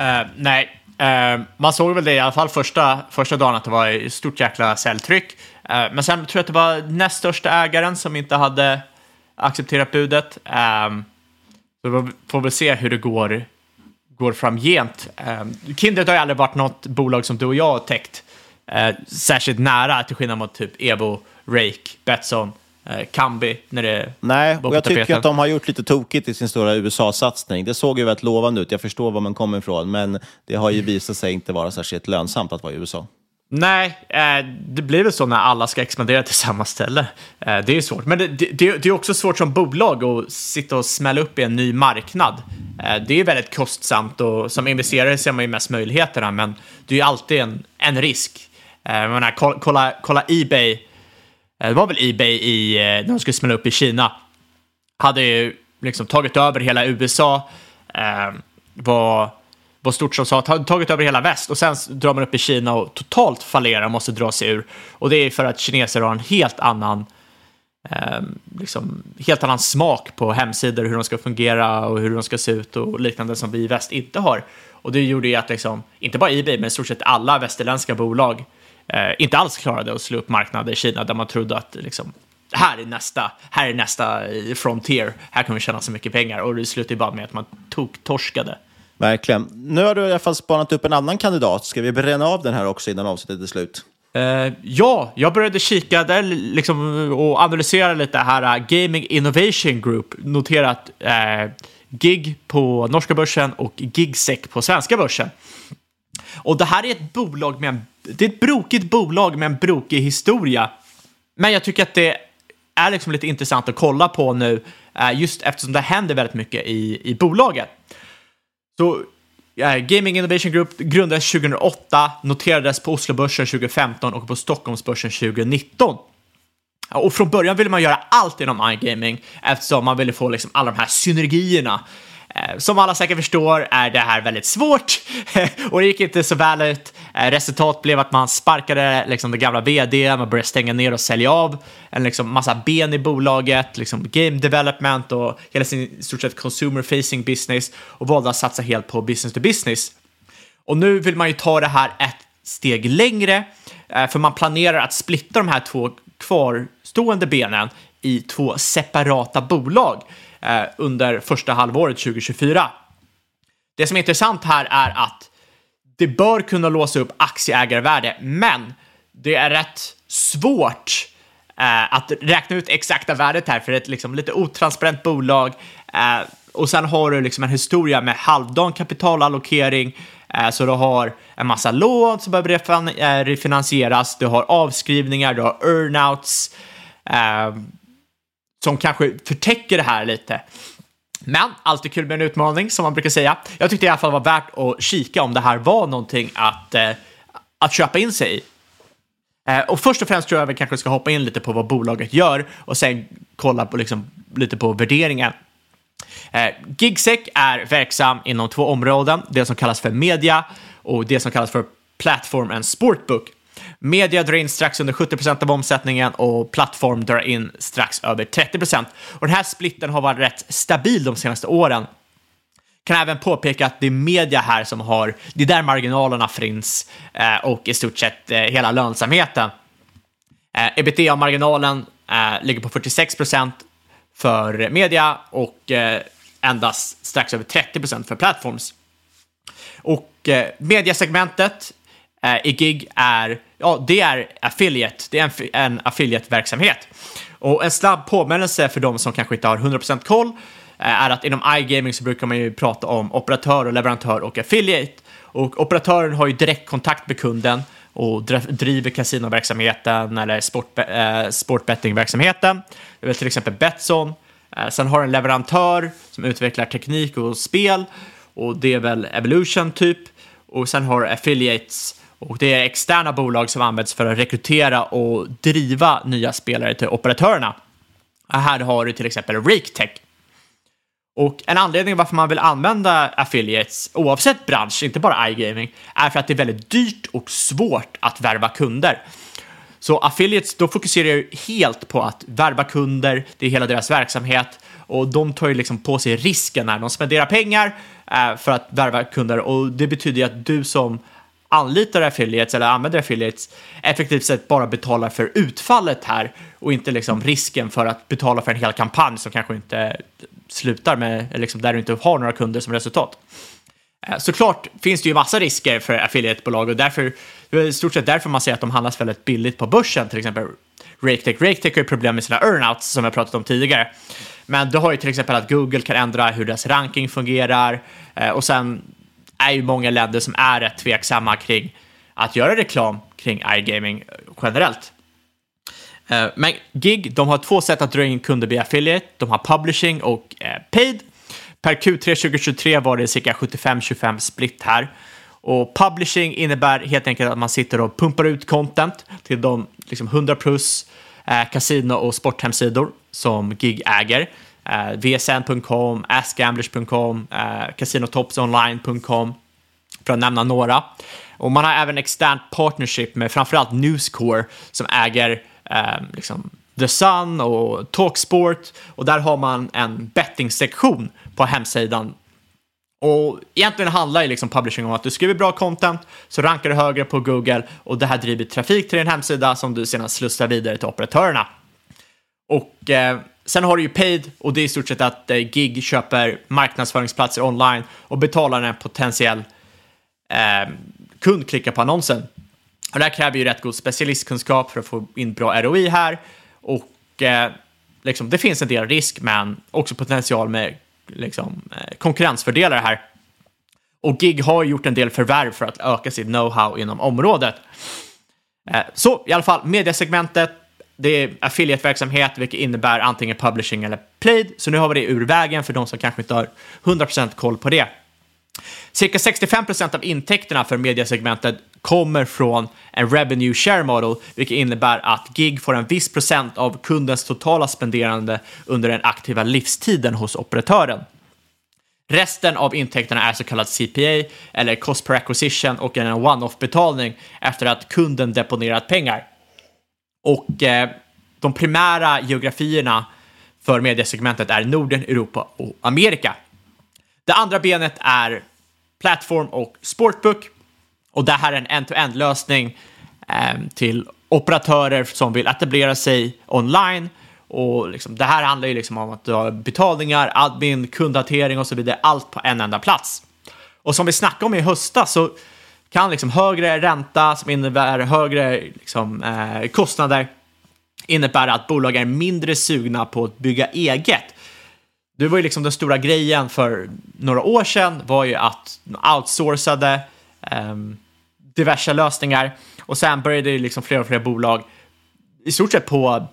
Uh, nej, uh, man såg väl det i alla fall första, första dagen att det var ett stort jäkla säljtryck. Uh, men sen tror jag att det var näst största ägaren som inte hade accepterat budet. Så vi får väl se hur det går, går framgent. Kindred har ju aldrig varit något bolag som du och jag har täckt eh, särskilt nära, till skillnad mot typ Evo, Rake, Betsson, eh, Kambi när det Nej, och jag tycker att de har gjort lite tokigt i sin stora USA-satsning. Det såg ju väldigt lovande ut, jag förstår var man kommer ifrån, men det har ju visat sig inte vara särskilt lönsamt att vara i USA. Nej, eh, det blir väl så när alla ska expandera till samma ställe. Eh, det är svårt, men det, det, det, är också svårt som bolag att sitta och smälla upp i en ny marknad. Eh, det är väldigt kostsamt och som investerare ser man ju mest möjligheterna, men det är ju alltid en, en risk. Eh, jag menar, kolla, kolla Ebay. Eh, det var väl Ebay i, eh, när de skulle smälla upp i Kina. Hade ju liksom tagit över hela USA. Var, var stort som sa, tagit över hela väst och sen drar man upp i Kina och totalt fallerar och måste dra sig ur. Och det är för att kineser har en helt annan liksom, helt annan smak på hemsidor, hur de ska fungera och hur de ska se ut och liknande som vi i väst inte har. Och det gjorde ju att liksom, inte bara Ebay, men i stort sett alla västerländska bolag eh, inte alls klarade att slå upp marknader i Kina där man trodde att liksom, här är nästa, här är nästa eh, frontier, här kan vi tjäna så mycket pengar och det slutade bara med att man tog torskade. Verkligen. Nu har du i alla fall spanat upp en annan kandidat. Ska vi bränna av den här också innan avsnittet är slut? Uh, ja, jag började kika där liksom, och analysera lite här. Uh, Gaming Innovation Group noterat uh, GIG på norska börsen och GigSec på svenska börsen. Och det här är ett bolag med en, det är ett brokigt bolag med en brokig historia. Men jag tycker att det är liksom lite intressant att kolla på nu, eh, just eftersom det händer väldigt mycket i, i bolaget. Så eh, Gaming Innovation Group grundades 2008, noterades på Oslobörsen 2015 och på Stockholmsbörsen 2019. Och från början ville man göra allt inom iGaming eftersom man ville få liksom alla de här synergierna. Eh, som alla säkert förstår är det här väldigt svårt och det gick inte så väl ut. Eh, Resultat blev att man sparkade liksom det gamla vd, man började stänga ner och sälja av en liksom massa ben i bolaget, liksom game development och hela sin i stort sett consumer facing business och valde att satsa helt på business to business. Och nu vill man ju ta det här ett steg längre, eh, för man planerar att splitta de här två kvarstående benen i två separata bolag Eh, under första halvåret 2024. Det som är intressant här är att det bör kunna låsa upp aktieägarvärde, men det är rätt svårt eh, att räkna ut exakta värdet här för ett liksom, lite otransparent bolag. Eh, och sen har du liksom en historia med halvdan kapitalallokering, eh, så du har en massa lån som behöver refin- eh, refinansieras, du har avskrivningar, du har earnouts eh, som kanske förtäcker det här lite. Men alltid kul med en utmaning som man brukar säga. Jag tyckte i alla fall var värt att kika om det här var någonting att, eh, att köpa in sig i. Eh, och först och främst tror jag vi kanske ska hoppa in lite på vad bolaget gör och sen kolla på, liksom, lite på värderingen. Eh, Gigsec är verksam inom två områden, det som kallas för media och det som kallas för platform and sportbook. Media drar in strax under 70% av omsättningen och plattform drar in strax över 30%. Och den här splitten har varit rätt stabil de senaste åren. Kan även påpeka att det är media här som har, det är där marginalerna finns eh, och i stort sett eh, hela lönsamheten. Eh, ebitda-marginalen eh, ligger på 46% för media och eh, endast strax över 30% för plattforms. Och eh, mediasegmentet eh, i gig är, ja, det är affiliate, det är en, en affiliate-verksamhet. Och en snabb påminnelse för de som kanske inte har 100% koll eh, är att inom iGaming så brukar man ju prata om operatör och leverantör och affiliate. Och operatören har ju direktkontakt med kunden och driver kasinoverksamheten eller sport, eh, sportbettingverksamheten. Det är till exempel Betsson. Eh, sen har en leverantör som utvecklar teknik och spel och det är väl Evolution typ. Och sen har affiliates och det är externa bolag som används för att rekrytera och driva nya spelare till operatörerna. Här har du till exempel RakeTech. Och en anledning varför man vill använda affiliates, oavsett bransch, inte bara iGaming, är för att det är väldigt dyrt och svårt att värva kunder. Så affiliates, då fokuserar ju helt på att värva kunder, det är hela deras verksamhet och de tar ju liksom på sig risken när de spenderar pengar eh, för att värva kunder och det betyder ju att du som anlitar affiliates eller använder affiliates effektivt sett bara betalar för utfallet här och inte liksom risken för att betala för en hel kampanj som kanske inte slutar med, liksom där du inte har några kunder som resultat. Eh, såklart finns det ju massa risker för affiliatebolag och därför, det är i stort sett därför man säger att de handlas väldigt billigt på börsen, till exempel RakeTech. RakeTech har ju problem med sina earnouts som jag pratat om tidigare. Men du har ju till exempel att Google kan ändra hur deras ranking fungerar eh, och sen är ju många länder som är rätt tveksamma kring att göra reklam kring iGaming generellt. Eh, men Gig, de har två sätt att dra in kunder via affiliate. De har publishing och eh, paid. Per Q3 2023 var det cirka 75-25 split här. Och publishing innebär helt enkelt att man sitter och pumpar ut content till de liksom 100 plus eh, kasino och sporthemsidor som Gig äger. Eh, VSN.com, AskGamblers.com, eh, CasinoTopsOnline.com för att nämna några. Och man har även externt partnership med framförallt Newscore som äger eh, liksom The Sun och Talksport och där har man en bettingsektion på hemsidan. Och egentligen handlar ju liksom publishing om att du skriver bra content så rankar du högre på Google och det här driver trafik till din hemsida som du sedan slussar vidare till operatörerna. Och eh, sen har du ju paid och det är i stort sett att eh, Gig köper marknadsföringsplatser online och betalar en potentiell eh, kund klickar på annonsen. Och det här kräver ju rätt god specialistkunskap för att få in bra ROI här och eh, liksom, det finns en del risk men också potential med liksom, eh, konkurrensfördelar här. Och Gig har gjort en del förvärv för att öka sitt know-how inom området. Eh, så i alla fall, mediasegmentet, det är affiliate-verksamhet, vilket innebär antingen publishing eller played. Så nu har vi det ur vägen för de som kanske inte har 100% koll på det. Cirka 65% av intäkterna för mediasegmentet kommer från en revenue share model, vilket innebär att GIG får en viss procent av kundens totala spenderande under den aktiva livstiden hos operatören. Resten av intäkterna är så kallad CPA eller cost per acquisition och en one-off betalning efter att kunden deponerat pengar. Och eh, de primära geografierna för mediesegmentet är Norden, Europa och Amerika. Det andra benet är Platform och sportbook. Och det här är en end-to-end lösning eh, till operatörer som vill etablera sig online. Och liksom, det här handlar ju liksom om att du har betalningar, admin, kundhantering och så vidare, allt på en enda plats. Och som vi snackade om i höstas så kan liksom högre ränta som innebär högre liksom, eh, kostnader innebära att bolag är mindre sugna på att bygga eget. Det var ju liksom den stora grejen för några år sedan var ju att outsourcade eh, diverse lösningar och sen började ju liksom fler och fler bolag i stort sett på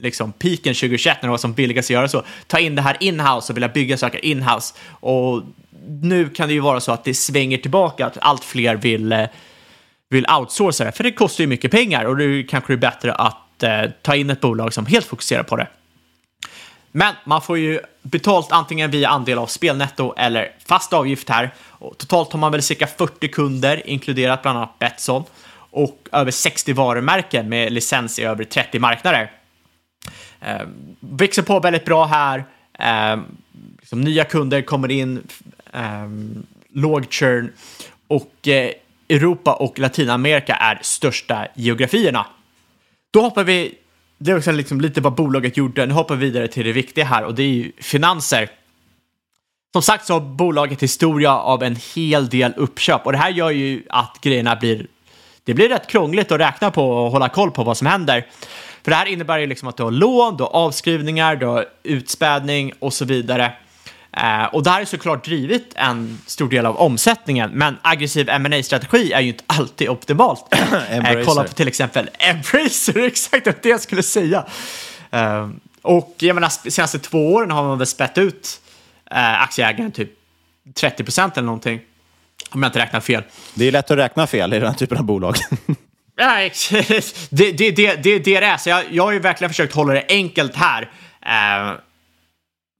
liksom piken 2021 när det var som billigast att göra så, ta in det här inhouse och vilja bygga saker inhouse. Och nu kan det ju vara så att det svänger tillbaka, att allt fler vill, eh, vill outsourca det, för det kostar ju mycket pengar och då kanske det är bättre att eh, ta in ett bolag som helt fokuserar på det. Men man får ju betalt antingen via andel av spelnetto eller fast avgift här. Och totalt har man väl cirka 40 kunder, inkluderat bland annat Betsson, och över 60 varumärken med licens i över 30 marknader. Eh, växer på väldigt bra här. Eh, liksom nya kunder kommer in, eh, låg churn och eh, Europa och Latinamerika är största geografierna. Då hoppar vi det är också liksom lite vad bolaget gjorde. Nu hoppar vi vidare till det viktiga här och det är ju finanser. Som sagt så har bolaget historia av en hel del uppköp och det här gör ju att grejerna blir, det blir rätt krångligt att räkna på och hålla koll på vad som händer. För det här innebär ju liksom att du har lån, du har avskrivningar, du har utspädning och så vidare. Uh, och det här är såklart drivit en stor del av omsättningen, men aggressiv ma strategi är ju inte alltid optimalt. uh, kolla på till exempel Embracer, exakt det jag skulle säga. Uh, och jag menar, de senaste två åren har man väl spett ut uh, aktieägaren typ 30 procent eller någonting. Om jag inte räknar fel. Det är lätt att räkna fel i den här typen av bolag. Nej, det, det, det, det, det är det. Så jag, jag har ju verkligen försökt hålla det enkelt här.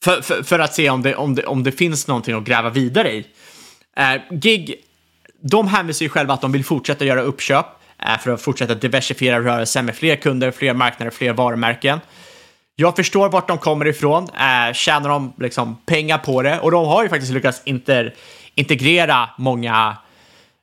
För, för, för, att se om det, om, det, om det finns någonting att gräva vidare i. Eh, Gig, de hänvisar ju själva att de vill fortsätta göra uppköp eh, för att fortsätta diversifiera rörelsen med fler kunder, fler marknader, fler varumärken. Jag förstår vart de kommer ifrån. Eh, tjänar de liksom pengar på det? Och de har ju faktiskt lyckats inter, integrera många,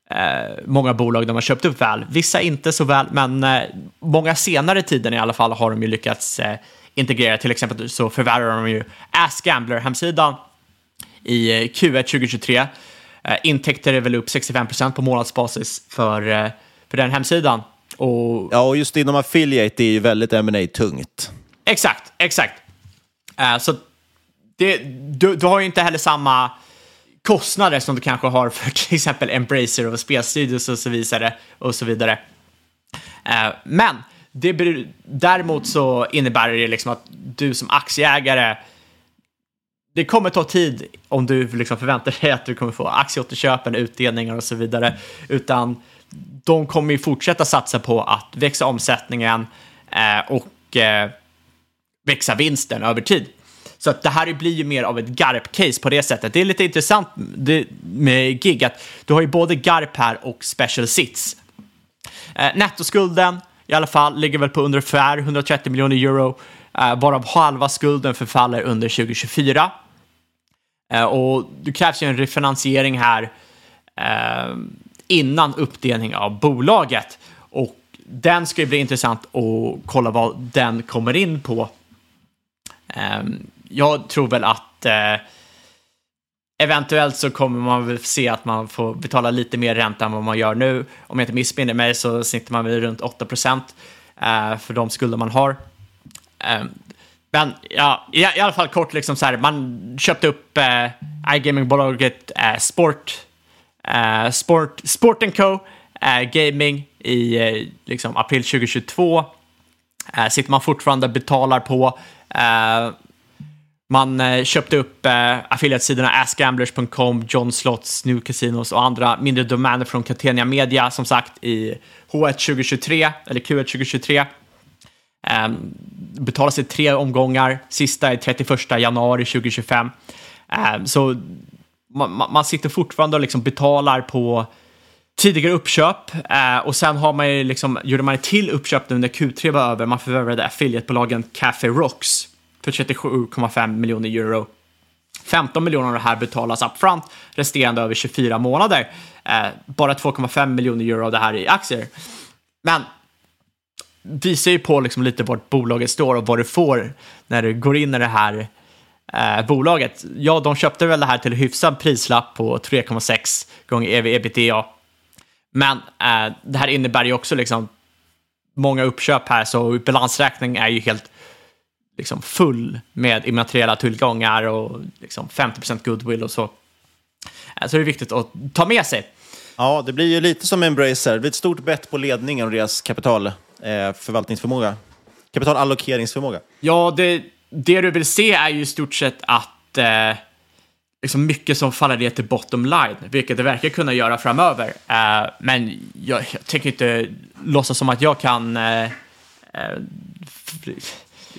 eh, många bolag de har köpt upp väl. Vissa inte så väl, men eh, många senare tiden i alla fall har de ju lyckats eh, integrera. Till exempel så förvärvar de ju Ask Gambler-hemsidan i eh, Q1 2023. Eh, intäkter är väl upp 65% på månadsbasis för, eh, för den hemsidan. Och... Ja, och just inom affiliate är ju väldigt ma tungt Exakt, exakt. så det, du, du har ju inte heller samma kostnader som du kanske har för till exempel Embracer och spelstudios och så vidare. Och så vidare. men det, däremot så innebär det liksom att du som aktieägare det kommer ta tid om du liksom förväntar dig att du kommer få aktieåterköpen, utdelningar och så vidare. Utan de kommer ju fortsätta satsa på att växa omsättningen eh, och eh, växa vinsten över tid. Så att det här blir ju mer av ett GARP-case på det sättet. Det är lite intressant med GIG att du har ju både GARP här och special sits. Eh, nettoskulden i alla fall, ligger väl på ungefär 130 miljoner euro, eh, varav halva skulden förfaller under 2024. Eh, och det krävs ju en refinansiering här eh, innan uppdelning av bolaget. Och den ska ju bli intressant att kolla vad den kommer in på. Ehm, jag tror väl att eh, Eventuellt så kommer man väl se att man får betala lite mer ränta än vad man gör nu. Om jag inte missminner mig så snittar man väl runt 8 procent eh, för de skulder man har. Ehm, men ja, i, alla fall kort, liksom så här, man köpte upp eh, iGaming-bolaget eh, Sport, eh, Sport, Sport Co. Eh, Gaming i eh, liksom april 2022. Eh, sitter man fortfarande betalar på. Eh, man eh, köpte upp eh, affiliate-sidorna AskGamblers.com, John Slots, New Casinos och andra mindre domäner från Catenia Media, som sagt, i H1 2023, eller Q1 2023. Eh, betalas i tre omgångar, sista är 31 januari 2025. Eh, så man, man sitter fortfarande och liksom betalar på tidigare uppköp eh, och sen har man ju liksom, gjorde man ett till uppköp nu när Q3 var över. Man förvärvade affiliatebolagen Café Rocks för 37,5 miljoner euro. 15 miljoner av det här betalas upfront, resterande över 24 månader. Eh, bara 2,5 miljoner euro av det här i aktier. Men visar ju på liksom lite vart bolaget står och vad du får när du går in i det här eh, bolaget. Ja, de köpte väl det här till hyfsad prislapp på 3,6 gånger ev ebitda. Men eh, det här innebär ju också liksom många uppköp här, så balansräkning är ju helt liksom full med immateriella tillgångar och liksom 50% goodwill och så. Eh, så det är viktigt att ta med sig. Ja, det blir ju lite som Embracer. Det blir ett stort bett på ledningen och deras kapitalförvaltningsförmåga. Eh, kapitalallokeringsförmåga. Ja, det, det du vill se är ju i stort sett att eh, liksom mycket som faller ner till bottom line, vilket det verkar kunna göra framöver. Uh, men jag, jag tänker inte låtsas som att jag kan uh, uh,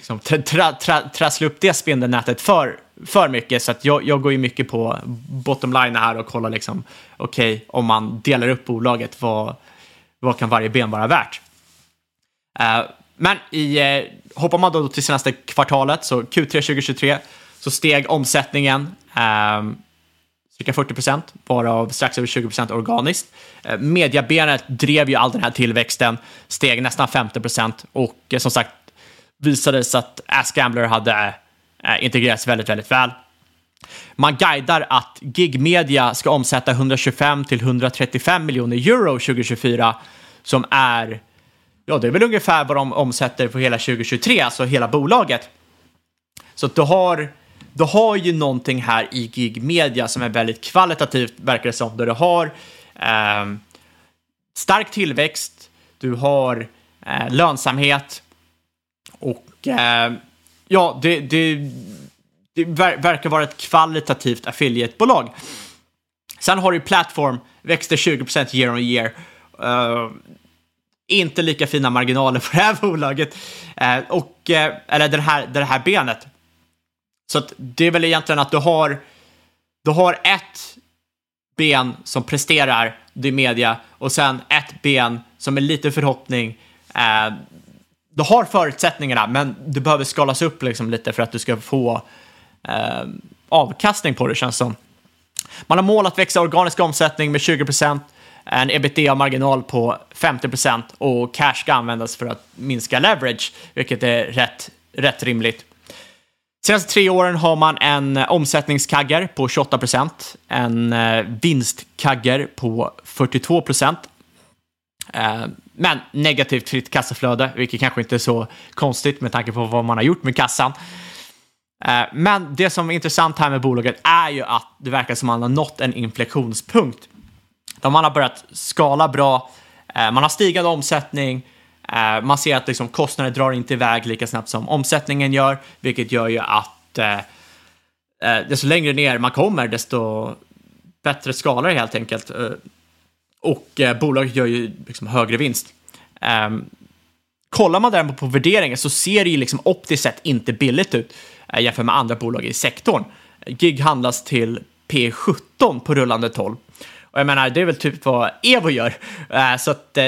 liksom, tra, tra, trassla upp det spindelnätet för, för mycket. Så att jag, jag går ju mycket på bottom line här och kollar liksom, okej, okay, om man delar upp bolaget, vad, vad kan varje ben vara värt? Eh, men i, eh, hoppar man då till senaste kvartalet, så Q3 2023, så steg omsättningen eh, cirka 40 procent, varav strax över 20 procent organiskt. Eh, mediabenet drev ju all den här tillväxten, steg nästan 50 procent och eh, som sagt visades att AskGambler hade eh, integrerats väldigt, väldigt väl. Man guidar att gigmedia ska omsätta 125 till 135 miljoner euro 2024, som är, ja, det är väl ungefär vad de omsätter för hela 2023, alltså hela bolaget. Så att du har du har ju någonting här i gigmedia som är väldigt kvalitativt, verkar det som, där du har eh, stark tillväxt, du har eh, lönsamhet och eh, ja, det, det, det ver verkar vara ett kvalitativt affiliatebolag. Sen har du Platform, växte 20% year on year. Uh, inte lika fina marginaler på det här bolaget. Uh, och, uh, eller det här, det här benet. Så det är väl egentligen att du har, du har ett ben som presterar, det är media, och sen ett ben som är lite förhoppning. Du har förutsättningarna, men du behöver skalas upp liksom lite för att du ska få eh, avkastning på det, känns som. Man har mål att växa organisk omsättning med 20% en ebitda-marginal på 50% och cash ska användas för att minska leverage, vilket är rätt, rätt rimligt. Senaste tre åren har man en omsättningskagger på 28 procent, en eh, vinstkagger på 42 procent. Eh, men negativt fritt kassaflöde, vilket kanske inte är så konstigt med tanke på vad man har gjort med kassan. Eh, men det som är intressant här med bolaget är ju att det verkar som att man har nått en inflektionspunkt. Där man har börjat skala bra, eh, man har stigande omsättning, man ser att liksom, kostnader drar inte iväg lika snabbt som omsättningen gör, vilket gör ju att desto längre ner man kommer, desto bättre skalar helt enkelt. Eh, och eh, bolaget gör ju liksom högre vinst. Eh, kollar man däremot på värderingen så ser det ju liksom optiskt sett inte billigt ut eh, jämfört med andra bolag i sektorn. Gig handlas till P17 på rullande 12. Och jag menar, det är väl typ vad Evo gör. Eh, så att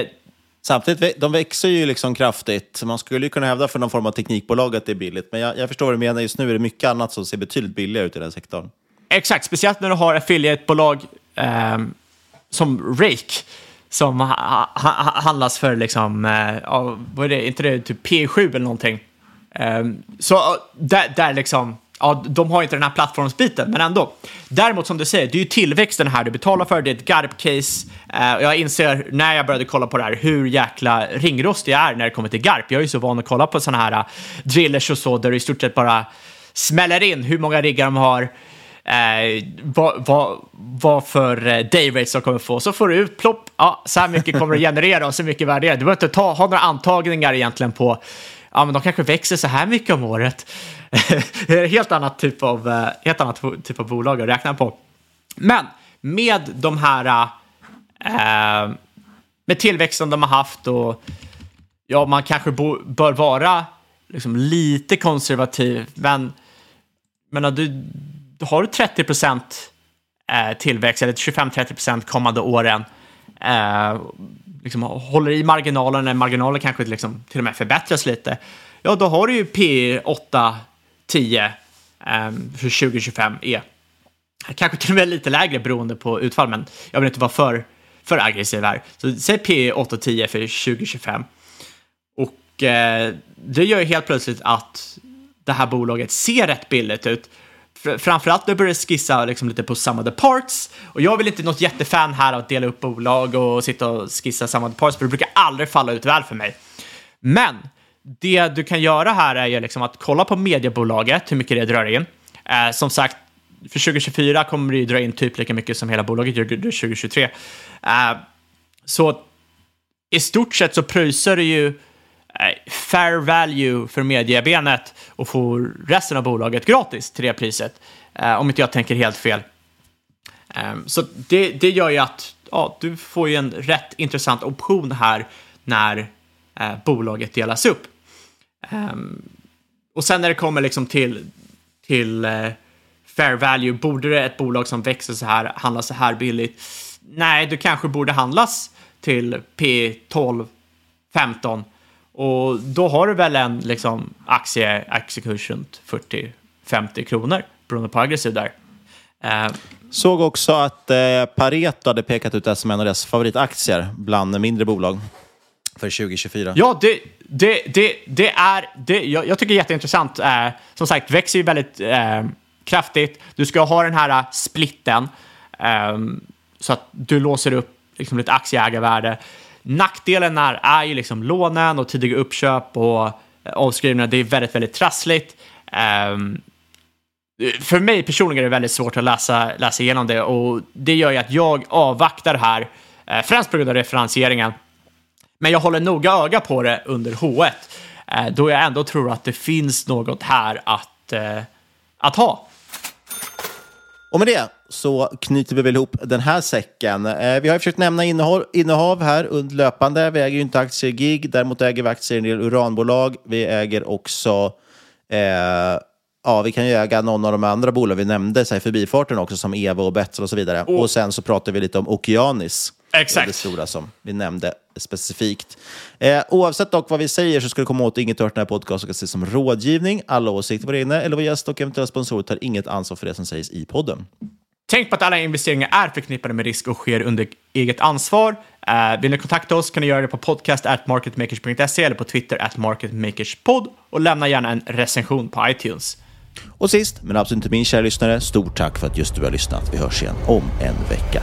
Samtidigt, de växer ju liksom kraftigt. Man skulle ju kunna hävda för någon form av teknikbolag att det är billigt. Men jag, jag förstår vad du menar. Just nu är det mycket annat som ser betydligt billigare ut i den sektorn. Exakt, speciellt när du har affiliatebolag eh, som Rake som ha, ha, handlas för liksom, eh, vad är det, inte det typ P7 eller någonting. Um, så där, där liksom ja, de har inte den här plattformsbiten, men ändå. Däremot som du säger, det är ju tillväxten här du betalar för, det är ett GARP-case. Uh, eh, jag inser när jag började kolla på det här hur jäkla ringrostig jag är när det kommer till GARP. Jag är ju så van att kolla på sådana här uh, drillers och så, där det i stort sett bara smäller in hur många riggar de har, eh, vad, vad, vad för eh, dayrates de kommer få. Så får du ut, plopp, ja, så här mycket kommer det generera och så mycket värderar. Du behöver inte ta, ha några antagningar egentligen på ja men de kanske växer så här mycket om året. det är en helt annat typ av, eh, helt annat typ av bolag att räkna på. Men med de här, eh, med tillväxten de har haft och ja, man kanske bo, bör vara liksom lite konservativ, men men du, har du 30 procent eh, tillväxt, eller 25-30 procent kommande åren, eh, liksom håller i marginalen, när marginalen kanske liksom till och med förbättras lite, ja då har du ju P 8, 10 eh, för 2025 är e. kanske till och med lite lägre beroende på utfall, men jag vill inte vara för, för aggressiv här. Så säg P 8 10 för 2025. Och eh, det gör ju helt plötsligt att det här bolaget ser rätt billigt ut. Framförallt när jag började skissa liksom lite på some of the parts. Och jag vill inte något jättefan här av att dela upp bolag och sitta och skissa some of the parts, för det brukar aldrig falla ut väl för mig. Men det du kan göra här är ju liksom att kolla på mediebolaget, hur mycket det drar in. Eh, som sagt, för 2024 kommer det ju dra in typ lika mycket som hela bolaget gör 2023. Eh, så i stort sett så pröjsar du ju fair value för mediebenet och får resten av bolaget gratis till det priset. Eh, om inte jag tänker helt fel. Ehm, så det, det gör ju att ja, du får ju en rätt intressant option här när eh, bolaget delas upp. Ehm, och sen när det kommer liksom till, till eh, fair value, borde det ett bolag som växer så här handla så här billigt? Nej, du kanske borde handlas till P12, 15 och då har du väl en liksom, aktie, aktiekurs runt 40-50 kronor beroende på aggressiv där. Uh, Såg också att eh, Pareto hade pekat ut det som en av deras favoritaktier bland mindre bolag för 2024. Ja, det, det, det, det är, det, jag, jag tycker det är jätteintressant. Eh, som sagt, växer ju väldigt eh, kraftigt. Du ska ha den här uh, splitten eh, så att du låser upp liksom, ditt aktieägarvärde. Nackdelen är, är ju liksom lånen och tidiga uppköp och eh, avskrivningar. Det är väldigt, väldigt trassligt. Um, för mig personligen är det väldigt svårt att läsa, läsa igenom det och det gör ju att jag avvaktar här, eh, främst på grund av referensieringen. Men jag håller noga öga på det under H1, eh, då jag ändå tror att det finns något här att, att ha. Och med det så knyter vi väl ihop den här säcken. Eh, vi har försökt nämna innehav, innehav här under löpande. Vi äger ju inte aktier i GIG, däremot äger vi aktier i en del uranbolag. Vi äger också eh, Ja, vi kan ju äga någon av de andra bolag vi nämnde så här, förbifarten också, som Evo och Betsel och så vidare. Och, och sen så pratar vi lite om Okeanis. Exakt. Det stora som vi nämnde specifikt. Eh, oavsett dock vad vi säger så ska du komma åt inget hört den här podcasten ska ses som rådgivning. Alla åsikter var inne eller vår gäst och eventuella sponsorer tar inget ansvar för det som sägs i podden. Tänk på att alla investeringar är förknippade med risk och sker under eget ansvar. Uh, vill ni kontakta oss kan ni göra det på podcast at marketmakers.se eller på Twitter at marketmakerspod och lämna gärna en recension på iTunes. Och sist, men absolut inte min kära lyssnare, stort tack för att just du har lyssnat. Vi hörs igen om en vecka.